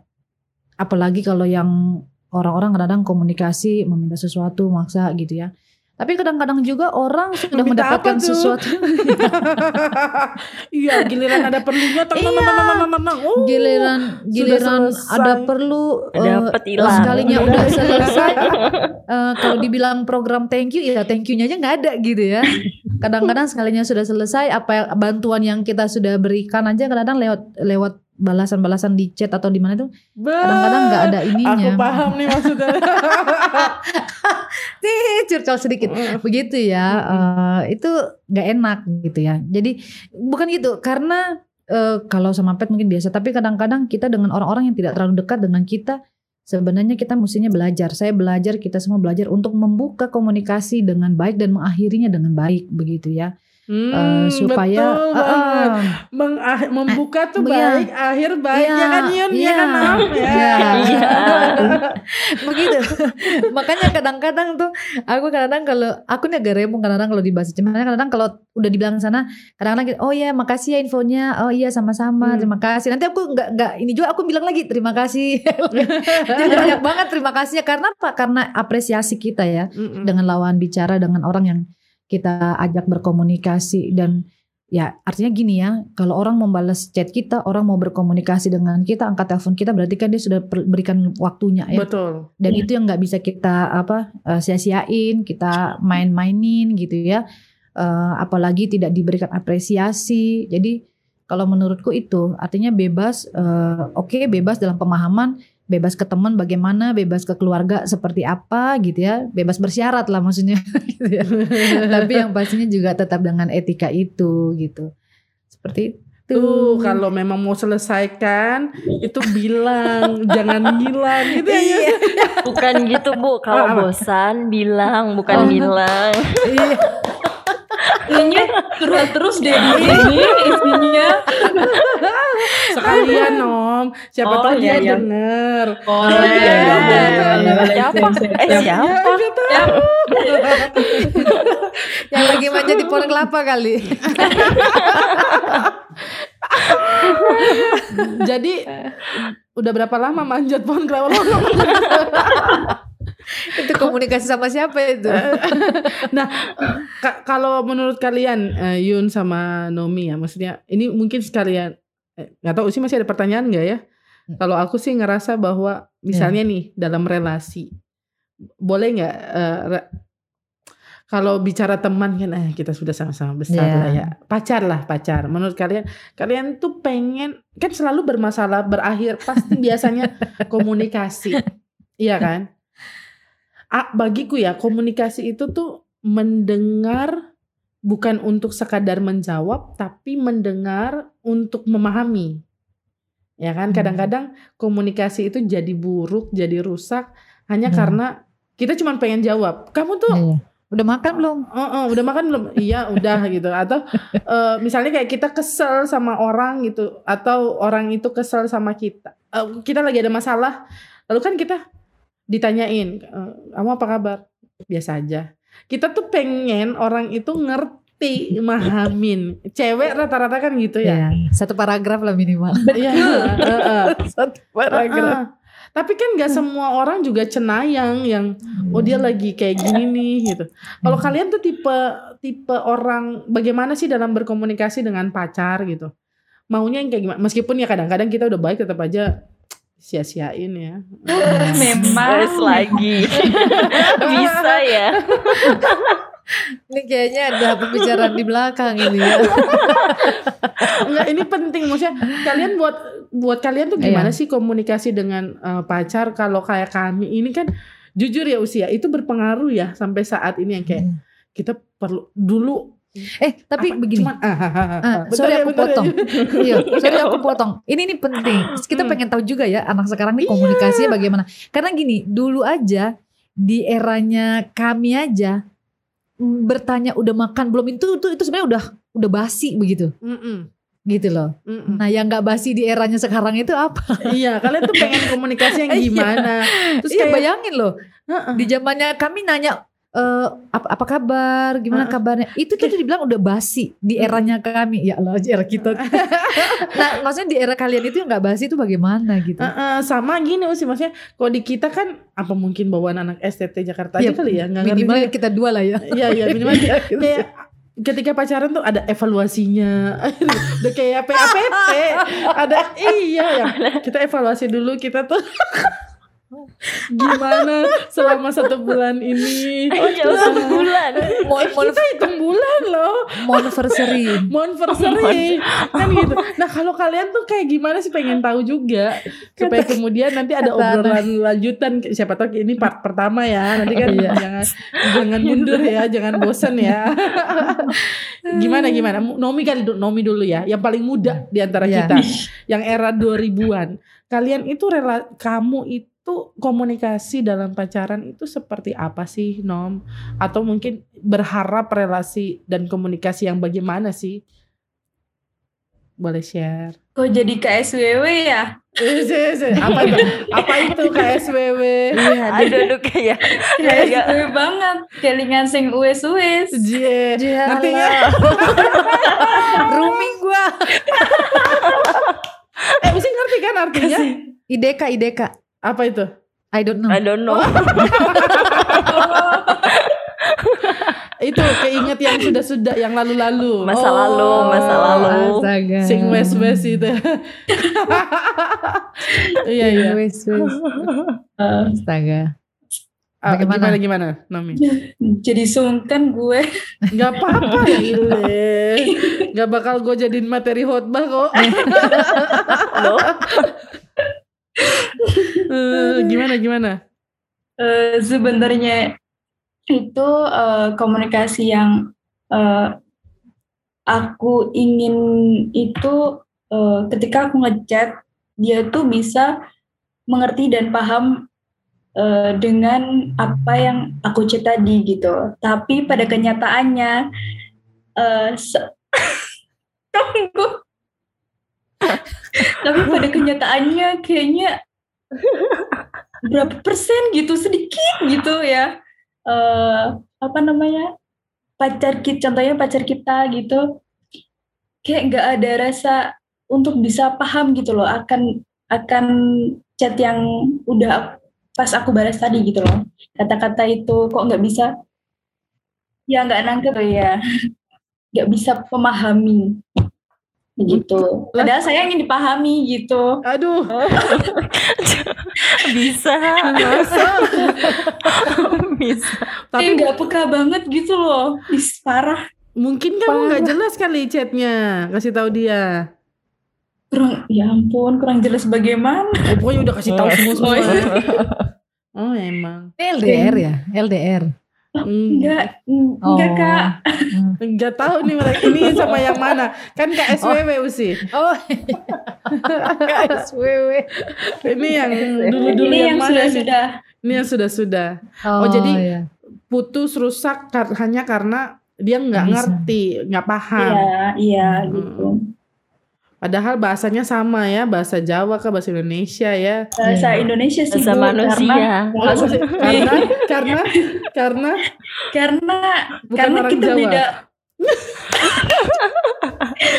apalagi kalau yang orang-orang kadang komunikasi meminta sesuatu maksa gitu ya tapi kadang-kadang juga orang sudah Meminta mendapatkan apa tuh? sesuatu <laughs> iya giliran ada perlunya tang, tang. Oh, giliran giliran ada perlu eh, Dapet hilang. sekalinya udah selesai eh, kalau dibilang program thank you ya thank you-nya aja nggak ada gitu ya kadang-kadang sekalinya sudah selesai apa bantuan yang kita sudah berikan aja kadang-kadang lewat lewat balasan-balasan di chat atau di mana itu kadang-kadang nggak ada Aku ininya. paham nih maksudnya. <laughs> Nih, curcol sedikit. Begitu ya eh, itu nggak enak gitu ya. Jadi bukan gitu karena eh, kalau sama pet mungkin biasa tapi kadang-kadang kita dengan orang-orang yang tidak terlalu dekat dengan kita sebenarnya kita mestinya belajar. Saya belajar kita semua belajar untuk membuka komunikasi dengan baik dan mengakhirinya dengan baik begitu ya Hmm, Eh, supaya betul eh, eh, Mengah- membuka tuh iya. baik, akhir baik Iya, ya kan Yun, ya iya, kan Nam? Ya. iya. begitu makanya kadang-kadang tuh aku kadang-kadang kalau aku nih agak rempong kadang-kadang kalau dibahas cuman kadang-kadang kalau udah dibilang sana kadang-kadang gitu, oh ya makasih ya infonya oh iya sama-sama Hmm. terima kasih nanti aku nggak nggak ini juga aku bilang lagi terima kasih <laughs> Jadi banyak banget terima kasihnya karena apa karena apresiasi kita ya Mm-mm. dengan lawan bicara dengan orang yang kita ajak berkomunikasi dan ya artinya gini ya kalau orang membalas chat kita orang mau berkomunikasi dengan kita angkat telepon kita berarti kan dia sudah berikan waktunya ya. Betul. dan itu yang nggak bisa kita apa eh, sia-siain kita main-mainin gitu ya. Eh, apalagi tidak diberikan apresiasi. Jadi kalau menurutku itu artinya bebas eh, oke bebas dalam pemahaman bebas ke teman bagaimana bebas ke keluarga seperti apa gitu ya bebas bersyarat lah maksudnya <laughs> gitu ya. <laughs> tapi yang pastinya juga tetap dengan etika itu gitu seperti itu Tuh kalau memang mau selesaikan itu bilang <laughs> jangan ngilang gitu ya. Iya Bukan gitu bu, kalau bosan bilang, bukan Oh. bilang. iya Kayaknya curhat terus deh di sini isinya. Sekalian Om, siapa Oh, tahu iya, dia iya. denger. Oh, iya, iya, iya, iya. Siapa? Eh, siapa? Ya, siapa yang lagi manja di pohon kelapa kali Jadi udah berapa lama manjat pohon kelapa? <laughs> itu komunikasi sama siapa itu <laughs> nah, ka- kalau menurut kalian eh, Yun sama Nomi ya, maksudnya ini mungkin sekalian eh, nggak tahu sih masih ada pertanyaan nggak ya? Hmm. Kalau aku sih ngerasa bahwa misalnya nih dalam relasi boleh nggak eh, re- kalau bicara teman kan eh kita sudah sama-sama besar Iya. lah ya pacar lah pacar menurut kalian kalian tuh pengen kan selalu bermasalah berakhir pasti biasanya <laughs> komunikasi iya kan bagiku ya komunikasi itu tuh mendengar bukan untuk sekadar menjawab tapi mendengar untuk memahami ya kan Hmm. kadang-kadang komunikasi itu jadi buruk jadi rusak hanya Hmm. karena kita cuma pengen jawab kamu tuh Iya. Udah makan belum? Oh, oh, udah makan belum? Iya, udah <laughs> gitu. Atau eh, misalnya kayak kita kesel sama orang gitu, atau orang itu kesel sama kita. Eh, kita lagi ada masalah, lalu kan kita ditanyain, eh, kamu apa kabar? Biasa aja. Kita tuh pengen orang itu ngerti, mahamin. Cewek rata-rata kan gitu ya. Iya. Satu paragraf lah minimal. Iya. <laughs> eh, eh. Satu Eh, Tapi kan gak semua orang juga cenayang yang oh dia lagi kayak gini nih gitu. Kalau Hmm. kalian tuh tipe tipe orang bagaimana sih dalam berkomunikasi dengan pacar gitu? Maunya yang kayak gimana? Meskipun ya kadang-kadang kita udah baik tetap aja sia-siain ya. <laughs> Memang. Terus lagi. <laughs> Bisa ya. Ini kayaknya ada pembicaraan di belakang ini ya. <laughs> Enggak, ini penting maksudnya kalian buat buat kalian tuh gimana sih komunikasi dengan eh, pacar kalau kayak kami ini kan jujur ya usia itu berpengaruh ya sampai saat ini yang kayak kita perlu dulu Eh, tapi apa, begini. cuman, ah, ah, ah, ah. Ah, Bentar sorry ya, aku ya. potong. <laughs> Iya, sorry aku potong. Ini ini penting. Kita Hmm. pengen tahu juga ya anak sekarang Iya. nih komunikasinya bagaimana. Karena gini, dulu aja di eranya kami aja mm, bertanya udah makan belum itu itu itu sebenarnya udah udah basi begitu. Mm-mm, Gitu loh. mm-mm. Nah, yang nggak basi di eranya sekarang itu apa? <laughs> iya, kalian tuh pengen komunikasi yang Iya. gimana? Terus iya, kayak bayangin loh. Heeh. Di zamannya kami nanya eh, apa, apa kabar, gimana kabarnya? Itu tuh dibilang udah basi di eranya kami. Ya Allah, era kita. <laughs> nah, maksudnya di era kalian itu yang nggak basi itu bagaimana gitu? Heeh, sama gini sih maksudnya kalau di kita kan apa mungkin bawaan anak STT Jakarta aja Iya, kali ya nggak ngerti minimal juga. kita dua lah ya. Iya iya minimal <laughs> kayak ketika pacaran tuh ada evaluasinya <laughs> udah kayak PAPT ada iya ya kita evaluasi dulu kita tuh gimana selama satu bulan ini <laughs> Oh jauh sebulan. Mon mon kita hitung bulan loh monversary. Monversary kan gitu. Nah kalau kalian tuh kayak gimana sih pengen tahu juga supaya kemudian nanti ada Kata- obrolan lanjutan siapa tahu ini part pertama ya nanti kan Iya. jangan jangan mundur ya jangan bosen ya. <laughs> gimana gimana Nomi kali Nomi dulu ya yang paling muda di antara Iya. kita yang era 2000-an. Kalian itu rela kamu itu komunikasi dalam pacaran itu seperti apa sih Nom? Atau mungkin berharap relasi dan komunikasi yang bagaimana sih? Boleh share. Kok jadi KSWW ya? Eh, se- se- apa itu? Apa itu KSWW? Iya, Aduh aduh kayak KSWW banget. Kelingan sing uwes-uwes. Jie. Jalan. Artinya <laughs> rooming gua. eh mesti ngerti kan artinya? IDK IDK. Apa itu? I don't know. I don't know. <laughs> Itu keinget yang sudah-sudah yang lalu-lalu. Masa lalu, masa lalu. Astaga. Sing wes wes itu. <laughs> Iya iya. Wes, wes. Eh, Astaga. Ah, Bagaimana? gimana gimana Nomi? jadi sungkan gue. Gak apa-apa. <laughs> Gak bakal gue jadiin materi khotbah kok. Loh. Eh, gimana gimana? Eh, sebenarnya itu eh, komunikasi yang eh, aku ingin itu eh, ketika aku ngechat dia tuh bisa mengerti dan paham eh, dengan apa yang aku chat tadi gitu. Tapi pada kenyataannya se- <laughs> Tunggu. Tapi pada kenyataannya kayaknya <laughs> berapa persen gitu? Sedikit gitu ya. Eh apa namanya? Pacar kita contohnya pacar kita gitu. Kayak nggak ada rasa untuk bisa paham gitu loh akan akan chat yang udah pas aku balas tadi gitu loh. Kata-kata itu kok nggak bisa? Ya nggak nangkep ya. <laughs> Nggak bisa memahami gitu. Padahal saya ingin dipahami gitu. Aduh, <laughs> Bisa. Bisa. <laughs> Tapi tapi nggak peka banget gitu loh. Is, parah. mungkin kamu nggak jelas kali chatnya. Kasih tahu dia. Kurang, ya ampun, kurang jelas bagaimana. Oh, pokoknya udah kasih tahu semua semua. <laughs> Oh, emang. Ini LDR ya, LDR. Hmm. Enggak, enggak Oh. kak. Hmm. Enggak tahu nih mereka ini sama yang mana. Kan KSWW Usi. Oh, KSWW. <laughs> Ini yang dulu-dulu Ini yang, yang mana sudah-sudah. Ini yang sudah-sudah. Oh, jadi iya. Putus rusak kar- hanya karena dia nggak ngerti, nggak paham. Iya, iya Hmm. Padahal bahasanya sama ya, bahasa Jawa ke bahasa Indonesia ya. Bahasa Iya. Indonesia sih Bahasa Bu, manusia. Karena, karena <laughs> karena karena karena bukan karena orang kita Jawa. beda <laughs>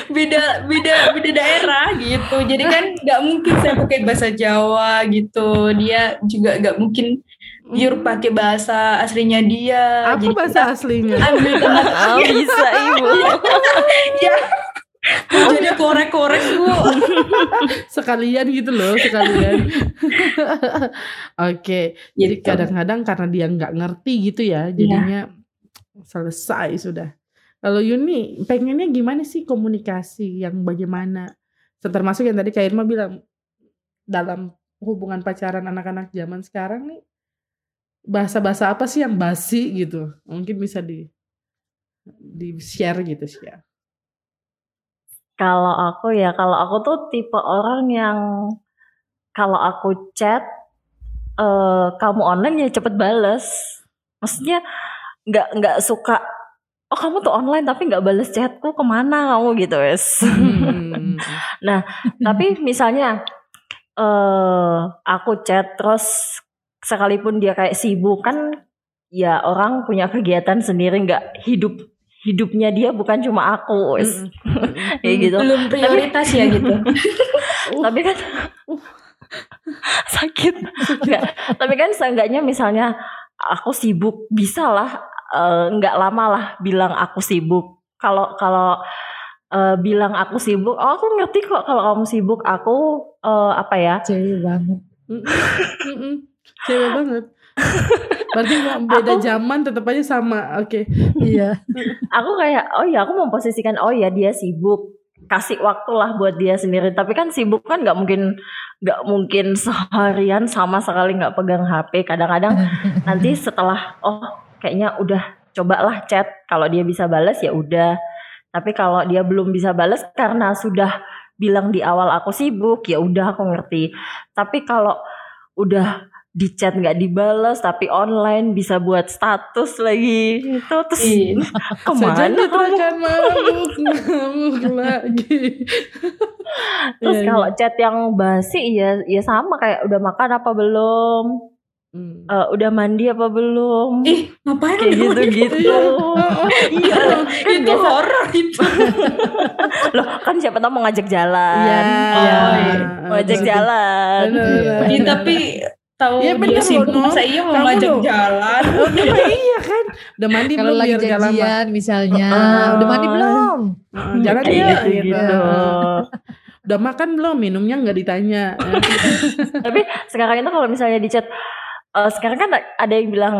beda beda beda daerah gitu jadi kan nggak mungkin saya pakai bahasa Jawa gitu dia juga nggak mungkin pure pakai bahasa aslinya dia Apa jadi bahasa aslinya? ambil tengah <laughs> Oh, bisa ibu. ya jadi korek-korek bu <laughs> sekalian gitu loh, sekalian. <laughs> Oke, jadi Gitu. kadang-kadang karena dia nggak ngerti gitu ya, jadinya selesai sudah. Kalau Yuni pengennya gimana sih komunikasi yang bagaimana? Termasuk yang tadi Kak Irma bilang dalam hubungan pacaran anak-anak zaman sekarang nih bahasa-bahasa apa sih yang basi gitu? Mungkin bisa di di share gitu share. Kalau aku ya, kalau aku tuh tipe orang yang kalau aku chat eh kamu online ya cepet bales. Maksudnya nggak nggak suka oh kamu tuh online tapi nggak bales chatku ke mana kamu gitu wes. Hmm. tapi misalnya eh aku chat terus sekalipun dia kayak sibuk kan ya orang punya kegiatan sendiri nggak hidup hidupnya dia bukan cuma aku. Mm-mm. <laughs> kayak gitu. belum prioritas ya gitu <laughs> tapi kan sakit Nggak, tapi kan seenggaknya misalnya aku sibuk bisa lah nggak lama lah bilang aku sibuk kalau kalau eh, bilang aku sibuk oh aku ngerti kok kalau kamu sibuk aku eh, apa ya Cewek banget. Cewek <laughs> banget. Berarti beda Aku- zaman tetap aja sama. Oke. Iya. <laughs> aku kayak oh ya aku memposisikan oh ya dia sibuk kasih waktu lah buat dia sendiri tapi kan sibuk kan nggak mungkin nggak mungkin seharian sama sekali nggak pegang HP kadang-kadang <laughs> nanti setelah oh kayaknya udah cobalah chat kalau dia bisa balas ya udah tapi kalau dia belum bisa balas karena sudah bilang di awal aku sibuk ya udah aku ngerti tapi kalau udah di chat nggak dibalas tapi online bisa buat status lagi itu terus Iya. <laughs> ke mana kamu mabuk, <laughs> mabuk lagi. terus Iya, iya. kalau chat yang basi ya ya sama kayak udah makan apa belum Hmm. Eh, udah mandi apa belum ih ngapain kayak gitu gitu Iya. kan itu biasa horor itu <laughs> loh kan siapa tahu mau ngajak jalan Iya. Oh, iya. mau ngajak jalan. Ih, tapi tahu Iya, dia bener loh, sibuk masa iya mau Kamu ngajak jalan Oh, iya, iya kan. Udah mandi Kalau belum lagi biar jalan janjian misalnya, Heeh. udah mandi belum? Heeh, Jalan kayak ya. gitu, gitu. Udah makan belum? Minumnya nggak ditanya. <laughs> tapi sekarang itu kalau misalnya di chat eh, sekarang kan ada yang bilang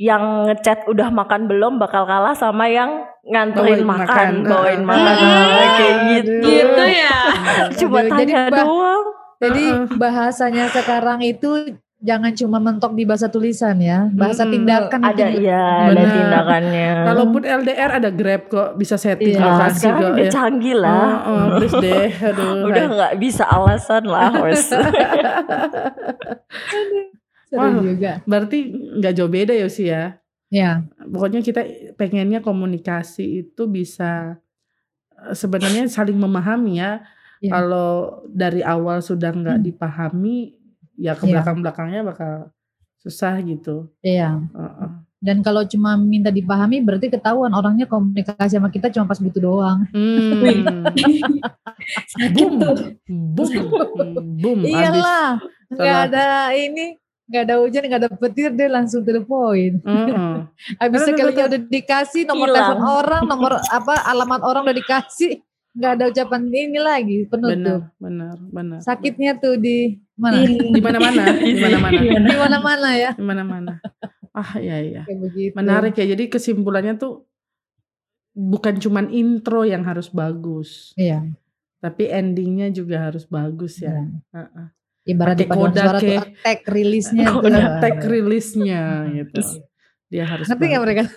yang ngechat udah makan belum bakal kalah sama yang nganterin Bawain makan, makan. bawain makan kayak gitu. gitu ya Cuma tanya jadi doang. Jadi bahasanya sekarang itu jangan cuma mentok di bahasa tulisan ya, bahasa Mm-mm. tindakan Ada itu. ya, ada tindakannya. Kalaupun LDR ada Grab kok bisa setting Iya. Lokasi sekarang kok udah ya. canggih lah. Oh, oh, please deh. <laughs> Aduh. udah nggak bisa alasan lah wes. <laughs> Seru Wah. juga. Berarti nggak jauh beda ya sih ya. Ya, Pokoknya kita pengennya komunikasi itu bisa eh, sebenarnya saling memahami ya. Iya. Kalau dari awal sudah nggak Hmm. dipahami, ya ke Iya. belakang-belakangnya bakal susah gitu. iya. Heeh. Dan kalau cuma minta dipahami berarti ketahuan orangnya komunikasi sama kita cuma pas butuh doang. Hmm. Boom. boom, boom. Iyalah, nggak ada ini, nggak ada hujan, nggak ada petir, dia langsung to the point. Heeh. Habis Betul, sekalinya betul. udah dikasih nomor Hilang. telepon orang, nomor apa alamat orang udah dikasih, nggak ada ucapan ini lagi penutup. benar benar benar Sakitnya tuh di mana? Di mana mana di mana <laughs> mana Di mana-mana ya. di mana mana ah iya iya Kayak begitu. menarik ya jadi kesimpulannya tuh bukan cuman intro yang harus bagus Iya. tapi endingnya juga harus bagus ya iya. Ibarat di paduan suara tuh ya. attack rilisnya tuh. Udah tag rilisnya gitu dia harus Ngerti nggak mereka? <laughs>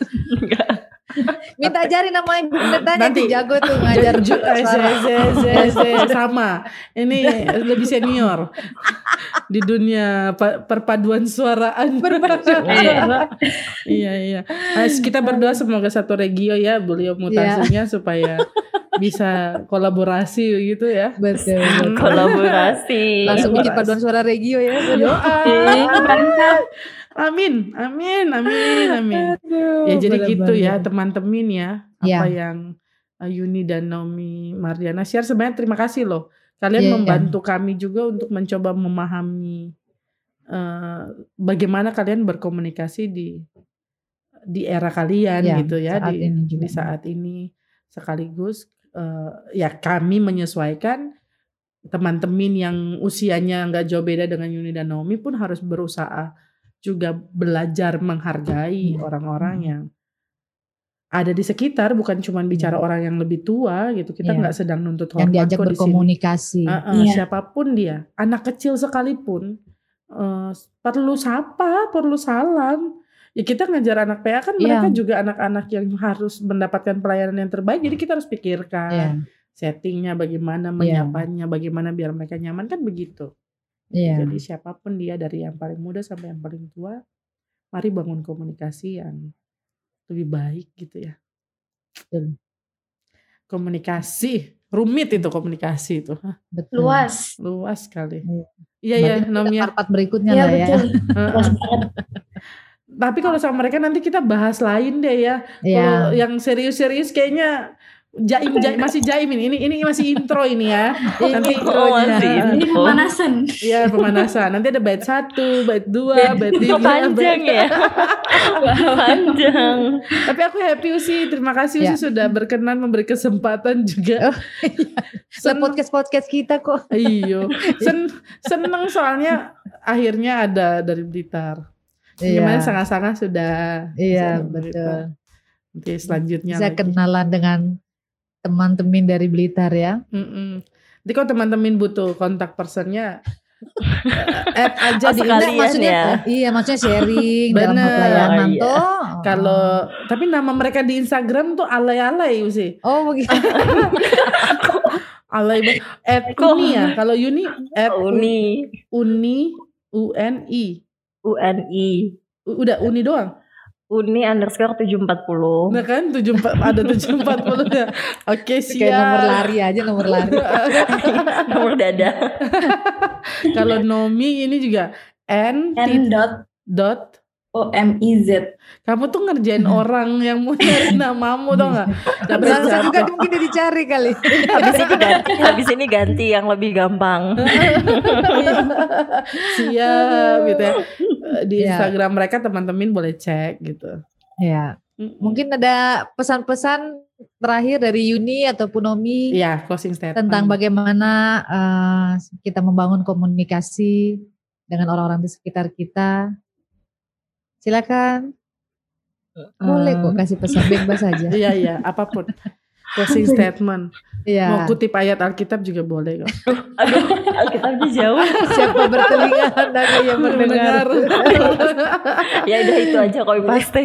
Minta ajarin namanya tanya Nanti. jago tuh ngajar Ju- eh, suara. ze- ze- ze- ze- sama ini lebih senior di dunia pa- perpaduan suaraan Berpaduan iya iya Nah, kita berdoa semoga satu regio ya beliau mutasinya supaya bisa kolaborasi gitu ya Betul. Kolaborasi. Langsung bikin paduan suara regio ya. Yo, Ih, amin amin amin amin <laughs> ya jadi gitu ya teman-teman ya apa Ya. yang uh, Yuni dan Naomi Mardiana share sebenarnya terima kasih loh kalian Iya, iya. membantu kami juga untuk mencoba memahami uh, bagaimana kalian berkomunikasi di di era kalian Ya, gitu ya saat di, ini juga. di saat ini sekaligus uh, ya kami menyesuaikan teman-teman yang usianya nggak jauh beda dengan Yuni dan Naomi pun harus berusaha juga belajar menghargai Hmm. orang-orang yang ada di sekitar bukan cuma bicara orang yang lebih tua gitu kita Iya. nggak sedang nuntut Yang hormat diajak kok di sini. berkomunikasi. Uh-uh, Iya. siapa pun dia anak kecil sekalipun uh, perlu sapa perlu salam ya kita ngajar anak PA kan Iya. mereka juga anak-anak yang harus mendapatkan pelayanan yang terbaik jadi kita harus pikirkan Iya. settingnya bagaimana Iya. menyapanya bagaimana biar mereka nyaman kan begitu Iya. jadi siapa pun dia dari yang paling muda sampai yang paling tua, mari bangun komunikasi yang lebih baik gitu ya. Betul. Komunikasi rumit itu komunikasi itu, Hah, Betul. luas. luas sekali. Iya. Iya ya, ada Nomia. part-part berikutnya Iya lah ya. <laughs> Tapi kalau sama mereka nanti kita bahas lain deh ya. Iya. Kalau yang serius-serius kayaknya jaim, jaim masih jaim ini. Ini ini masih intro ini ya. Nanti Oh, masih Ini pemanasan. ya pemanasan. Nanti ada bait satu, bait dua, bait tiga, panjang bait- ya. <laughs> panjang. Tapi aku happy Usi, terima kasih Usi Ya. sudah berkenan memberi kesempatan juga. Oh, Lah podcast-podcast kita kok. Iyo, Sen, seneng soalnya akhirnya ada dari Blitar. Gimana Iya. sangat-sangat sudah. Iya, betul. Nanti selanjutnya Bisa lagi. kenalan dengan teman-teman dari Blitar ya. Mm-mm. Jadi kalau teman-teman butuh kontak personnya, eh, <laughs> add aja Oh, di Insta. maksudnya ya. iya maksudnya sharing dalam Bener. pelayanan Oh, iya. tuh. Kalau tapi nama mereka di Instagram tuh alay-alay Usi. Oh begitu. <laughs> Alay banget. At Kok- Uni ya. Kalau Uni at Uni, Uni U N I. UNI, U- Udah Uni doang. Uni underscore 740. Nah kan 74 ada 740 ya. Oke siap. Kayak nomor lari aja nomor lari. <laughs> Nomor dada. Kalau Nomi ini juga N N dot dot O M I Z. kamu tuh ngerjain <laughs> orang yang mau nyari namamu tau gak? Tapi Langsung juga mungkin dia dicari kali. Habis ini ganti, habis ini ganti yang lebih gampang. <laughs> siap gitu ya. Di Iya. Instagram mereka teman-teman boleh cek gitu. Ya. Mungkin ada pesan-pesan terakhir dari Yuni ataupun Nomi Iya closing statement. tentang bagaimana eh, kita membangun komunikasi dengan orang-orang di sekitar kita. Silakan. Boleh kok kasih pesan bebas saja. Iya iya apa pun. Closing statement. Mau Iya. kutip ayat Alkitab juga boleh kok. <laughs> Aduh, Alkitabnya jauh. Siapa bertelinga hendaknya yang mendengar. <laughs> Ya udah itu aja copy paste.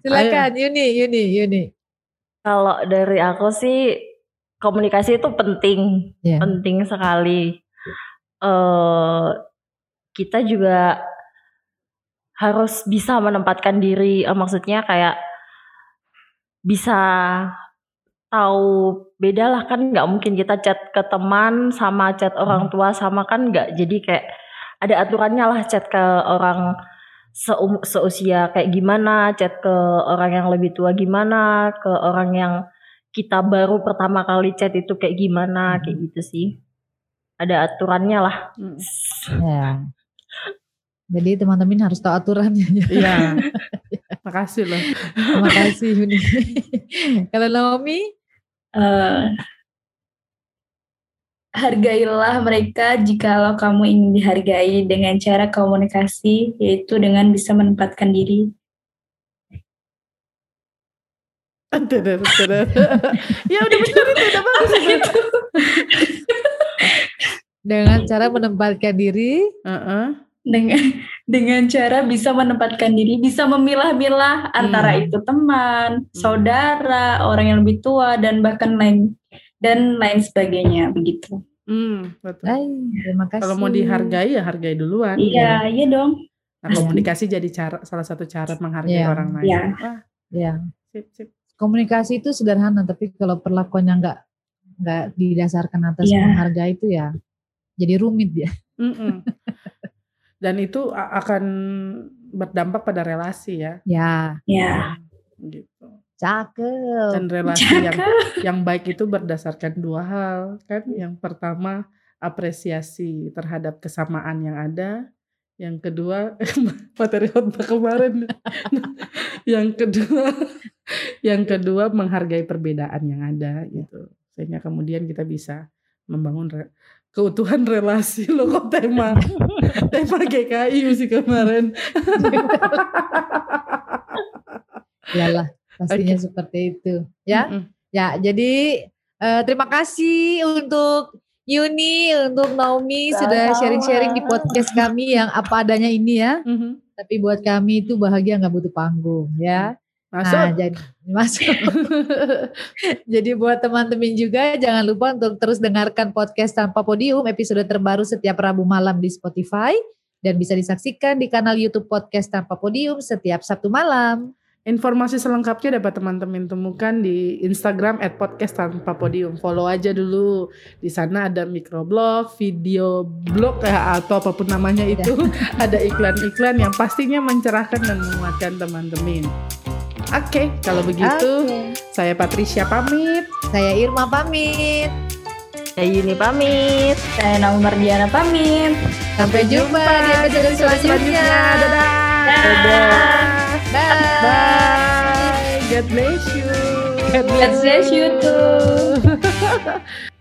Silakan Yuni, Yuni, Yuni. Kalau dari aku sih komunikasi itu penting, Iya. penting sekali. eh kita juga harus bisa menempatkan diri, eh, maksudnya kayak bisa tahu beda lah kan nggak mungkin kita chat ke teman sama chat orang tua sama kan nggak. Jadi kayak ada aturannya lah chat ke orang seum- seusia kayak gimana chat ke orang yang lebih tua gimana ke orang yang kita baru pertama kali chat itu kayak gimana kayak gitu sih. Ada aturannya lah. Mm. Ya. Jadi teman-teman harus tahu aturannya. Iya. <laughs> makasih loh. Terima kasih Yuni. <laughs> Kalau Naomi? Eh, hargailah mereka jikalau kamu ingin dihargai dengan cara komunikasi, yaitu dengan bisa menempatkan diri. <laughs> Ya udah bener itu udah bagus itu. Dengan cara menempatkan diri. Heeh. Dengan <laughs> dengan cara bisa menempatkan diri, bisa memilah-milah antara Hmm. itu teman, saudara, orang yang lebih tua dan bahkan lain dan lain sebagainya begitu. Hmm, betul. Hai, terima kasih. Kalau mau dihargai ya hargai duluan. Iya, iya dong. Nah, komunikasi jadi cara salah satu cara menghargai Iya. orang lain. Iya. Wah, Ya, sip, sip. komunikasi itu sederhana, tapi kalau perlakuannya nggak nggak didasarkan atas Iya. menghargai itu ya jadi rumit ya. Mm-mm. Dan itu akan berdampak pada relasi ya. Ya, Ya, Gitu. cakep. Dan relasi yang yang baik itu berdasarkan dua hal kan. Yang pertama apresiasi terhadap kesamaan yang ada. Yang kedua <laughs> materi khotbah kemarin. <laughs> yang kedua yang kedua menghargai perbedaan yang ada gitu. Sehingga kemudian kita bisa membangun re- keutuhan relasi lo kok tema <laughs> tema GKI sih kemarin. Iyalah, pastinya Oke. seperti itu. Ya, Mm-mm. ya. Jadi eh, terima kasih untuk Yuni, untuk Naomi sudah Sama-sama. sharing-sharing di podcast kami yang apa adanya ini ya. Mhm. Tapi buat kami itu bahagia nggak butuh panggung ya. Masuk. Nah, jadi masuk. <laughs> jadi buat teman-teman juga jangan lupa untuk terus dengarkan podcast tanpa podium episode terbaru setiap Rabu malam di Spotify dan bisa disaksikan di kanal YouTube podcast tanpa podium setiap Sabtu malam. Informasi selengkapnya dapat teman-teman temukan di Instagram @podcast tanpa podium. Follow aja dulu. Di sana ada microblog, video blog ya atau apa pun namanya itu. <laughs> ada iklan-iklan yang pastinya mencerahkan dan menguatkan teman-teman. Oke, kalau begitu Oke. saya Patricia pamit. Saya Irma pamit. Ya Yuni pamit. saya Naomi Mardiana pamit. Sampai jumpa di episode selanjutnya. Dadah. Dadah. Bye. Bye. God bless you. God God bless you too. <laughs>